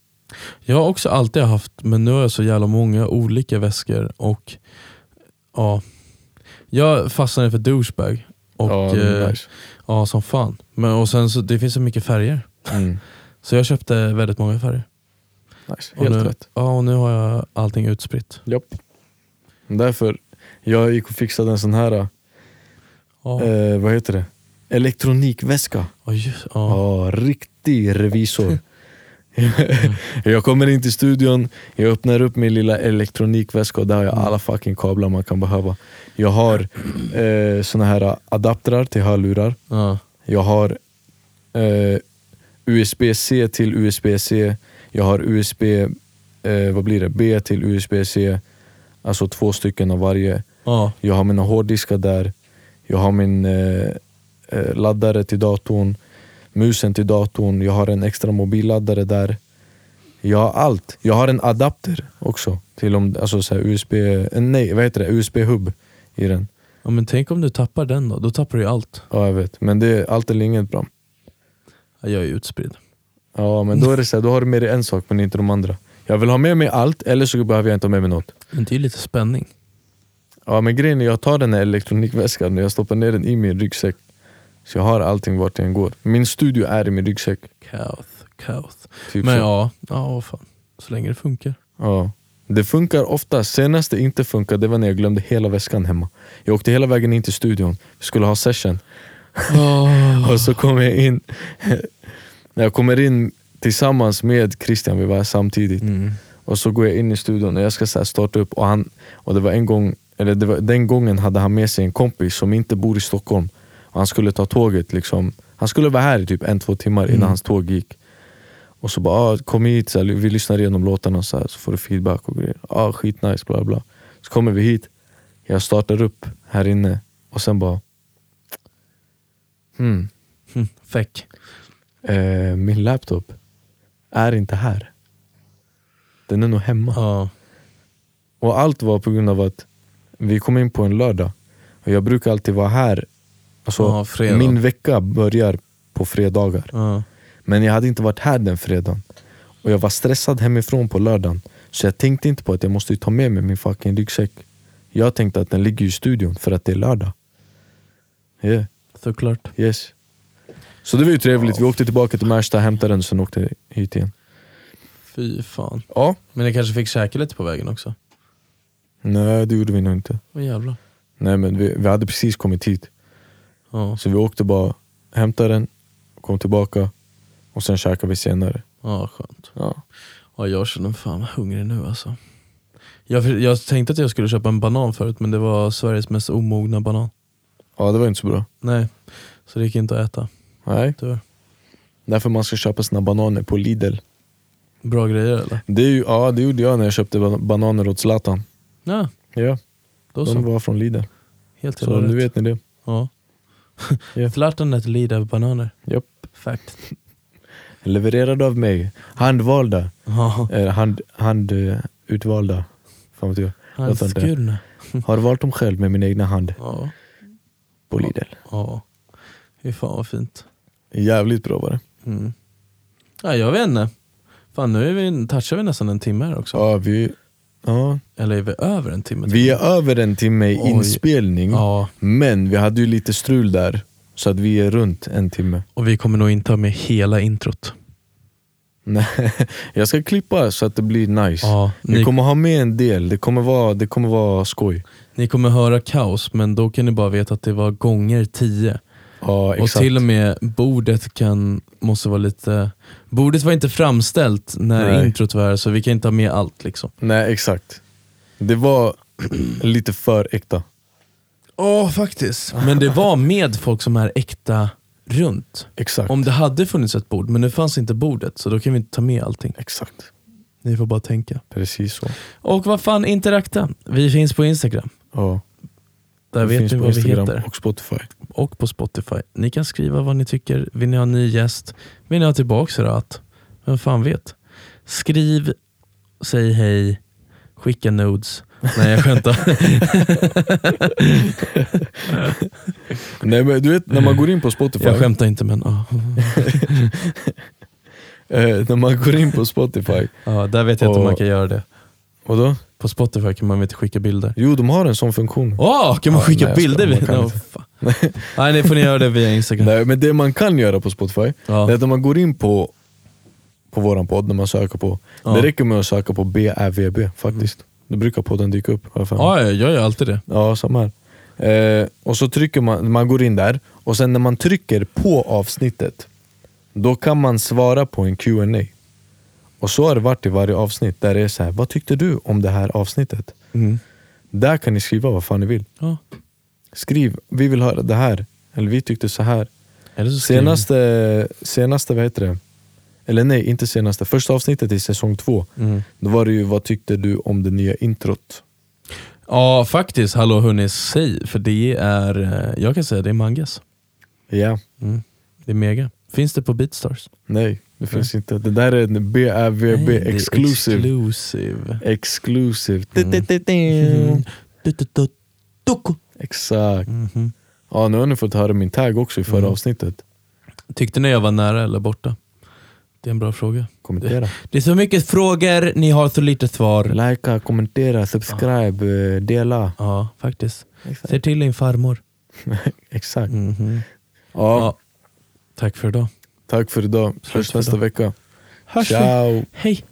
Jag har också alltid haft, men nu har jag så jävla många olika väskor och ja, jag fastnade för douchebag. Och, ja, eh, nice. ja som fan. Men, och sen så, det finns så mycket färger. Mm. Så jag köpte väldigt många färger. nice. Helt nu, rätt. Ja, och nu har jag allting utspritt. Japp. Därför, jag gick och fixade en sån här, Ja, eh, vad heter det? Elektronikväska. ja, just, ja. Ja, riktig revisor. jag kommer in till studion, jag öppnar upp min lilla elektronikväska och där har jag alla fucking kablar man kan behöva. Jag har eh, såna här adaptrar till hörlurar. ja. Jag har eh, USB-C till USB-C. Jag har USB, eh, vad blir det? B till USB-C. Alltså två stycken av varje. ja. Jag har mina hårddiskar där. Jag har min eh, eh, laddare till datorn. Musen till datorn. Jag har en extra mobilladdare där. Jag har allt. Jag har en adapter också. Till om, alltså så USB, eh, nej vad heter det? USB-hub i den. ja men tänk om du tappar den då? Då tappar du ju allt. Ja jag vet, men det är allt eller inget bra. Ja, jag är utspridd. Ja men då är det så här, då har du med dig en sak men inte de andra. Jag vill ha med mig allt eller så behöver jag inte ha med mig något. Men det är ju lite spänning. Ja men grejen är jag tar den här elektronikväskan och jag stoppar ner den i min ryggsäck. Så jag har allting vart jag än går. Min studio är i min ryggsäck. Kaos, kaos. Typ Men så. ja, ja fan. Så länge det funkar. Ja. Det funkar ofta. Senast det inte funkar det var när jag glömde hela väskan hemma. Jag åkte hela vägen in till studion. Vi skulle ha session. Och så kom jag in. När jag kommer in tillsammans med Christian, vi var här samtidigt. Mm. Och så går jag in i studion och jag ska så starta upp och, han, och det var en gång, eller det var, den gången hade han med sig en kompis som inte bor i Stockholm. Och han skulle ta tåget, liksom. han skulle vara här i typ en, två timmar innan Mm. hans tåg gick. Och så bara, ah, kom hit, så här, vi lyssnar igenom låtarna så, här, så får du feedback och grejer. Ah, skitnice, bla bla. Så kommer vi hit, jag startar upp här inne och sen bara... Hmm, Hm, Fäck. eh, min laptop är inte här. Den är nog hemma. Ja. Och allt var på grund av att vi kom in på en lördag. Och jag brukar alltid vara här. Alltså, fredag. min vecka börjar på fredagar. Ja. Men jag hade inte varit här den fredagen. Och jag var stressad hemifrån på lördagen. Så jag tänkte inte på att jag måste ta med mig min fucking ryggsäck. Jag tänkte att den ligger i studion för att det är lördag. Yeah, Såklart. yes. Så det var ju trevligt. Vi åkte tillbaka till Märsta, hämtade den och sen åkte hit igen. Fy fan. Ja. Men ni kanske fick käka lite på vägen också? Nej det gjorde vi nog inte. Vad jävlar. Nej men vi, vi hade precis kommit hit. Ja, Så vi åkte bara, hämtade den, kom tillbaka och sen käkade vi senare. ja skönt. Ja. Ja, jag känner fan vad hungrig nu alltså. Jag, jag tänkte att jag skulle köpa en banan förut men det var Sveriges mest omogna banan. ja, det var inte så bra. Nej, så det gick inte att äta. Nej, Tyvärr. därför man ska köpa sina bananer på Lidl. Bra grejer eller? Det, är ju, ja, det gjorde jag när jag köpte ban- bananer åt Zlatan. Ja, Ja, då de så. var från Lidl. Helt Så nu vet ni det. Ja. Ja. Zlatan äter lida bananer. Japp. Fact. Levererade av mig. Handvalda. Eh, hand, hand, utvalda. Fan vet jag. han Jag tar inte. skurna. Har valt dem själv med min egna hand. På Lidl. Ja. Fy fan vad fint. Jävligt bra var det. Mm. Ja, jag vet inte. Fan nu är vi, touchar vi nästan en timme här också. Ja, vi, ja. Eller är vi över en timme? vi är över en timme i Oj. inspelning, Ja, men vi hade ju lite strul där. Så att vi är runt en timme. och vi kommer nog inte ha med hela introt. Nej, jag ska klippa så att det blir nice. Ja, Vi ni, kommer ha med en del, det kommer vara, det kommer vara skoj. ni kommer höra kaos, men då kan ni bara veta att det var gånger tio. Ja, Och exakt. till och med bordet kan, måste vara lite... Bordet var inte framställt när Nej. introt var här, så vi kan inte ha med allt. liksom. Nej exakt. Det var lite för äkta. Ja, faktiskt. Men det var med folk som är äkta runt. Exakt. Om det hade funnits ett bord, men nu fanns inte bordet, så då kan vi inte ta med allting. Exakt. Ni får bara tänka. Precis så. Och vad fan, interakta. Vi finns på Instagram. Ja. Där Det vet ni vad vi Instagram heter. och Spotify. Och på Spotify. Ni kan skriva vad ni tycker. Vill ni ha en ny gäst? Vill ni ha tillbaka Rat? Vem fan vet? Skriv, säg hej, skicka nudes. Nej jag skämtar. Nej men du vet när man går in på Spotify, jag skämtar inte men ja. eh, när man går in på Spotify, ja. Där vet jag inte om man kan göra det. Och då? På Spotify kan man inte skicka bilder. Jo de har en sån funktion. Åh, kan man Ja, skicka nej, jag bilder? skojar, man kan No, inte. fan. Nej, ni får ni göra det via Instagram. Nej, men det man kan göra på Spotify, det Ja. är att när man går in på, på våran podd, när man söker på, Ja. det räcker med att söka på BÄVB faktiskt. Då brukar podden dyka upp. fall. Ja, jag gör ju alltid det. Ja, samma här. Eh, och så trycker man, man går in där, och sen när man trycker på avsnittet, då kan man svara på en Q&A Och så har det varit i varje avsnitt, där det är så här, vad tyckte du om det här avsnittet? Mm. Där kan ni skriva vad fan ni vill. Ja. Skriv, vi vill höra det här, eller vi tyckte så här. Eller så Senaste, senaste vad heter det? Eller nej, inte senaste. Första avsnittet i säsong två, Mm. då var det ju vad tyckte du om det nya introt? Ja, faktiskt. Hallå hörni, säg. För det är, eh, jag kan säga det är Mangas. Ja, Mm. Det är mega. Finns det på Beatstars? nej det finns inte. Det där är en BAVB Nej, exclusive. exclusive. Exclusive. Mm. Exakt. Mhm. Ja, nu har ni fått höra min tag också i förra Mm. avsnittet. Tyckte ni jag var nära eller borta? Det är en bra fråga. Kommentera. Det är så mycket frågor, ni har så lite svar. Likea, kommentera, subscribe, eh, dela. Ja, faktiskt. Exakt. Se till din farmor. Exakt. Mhm. Ja, Ja. Tack för idag. Tack för idag. Hörs för nästa vecka. Hörs vi. Ciao! Hej.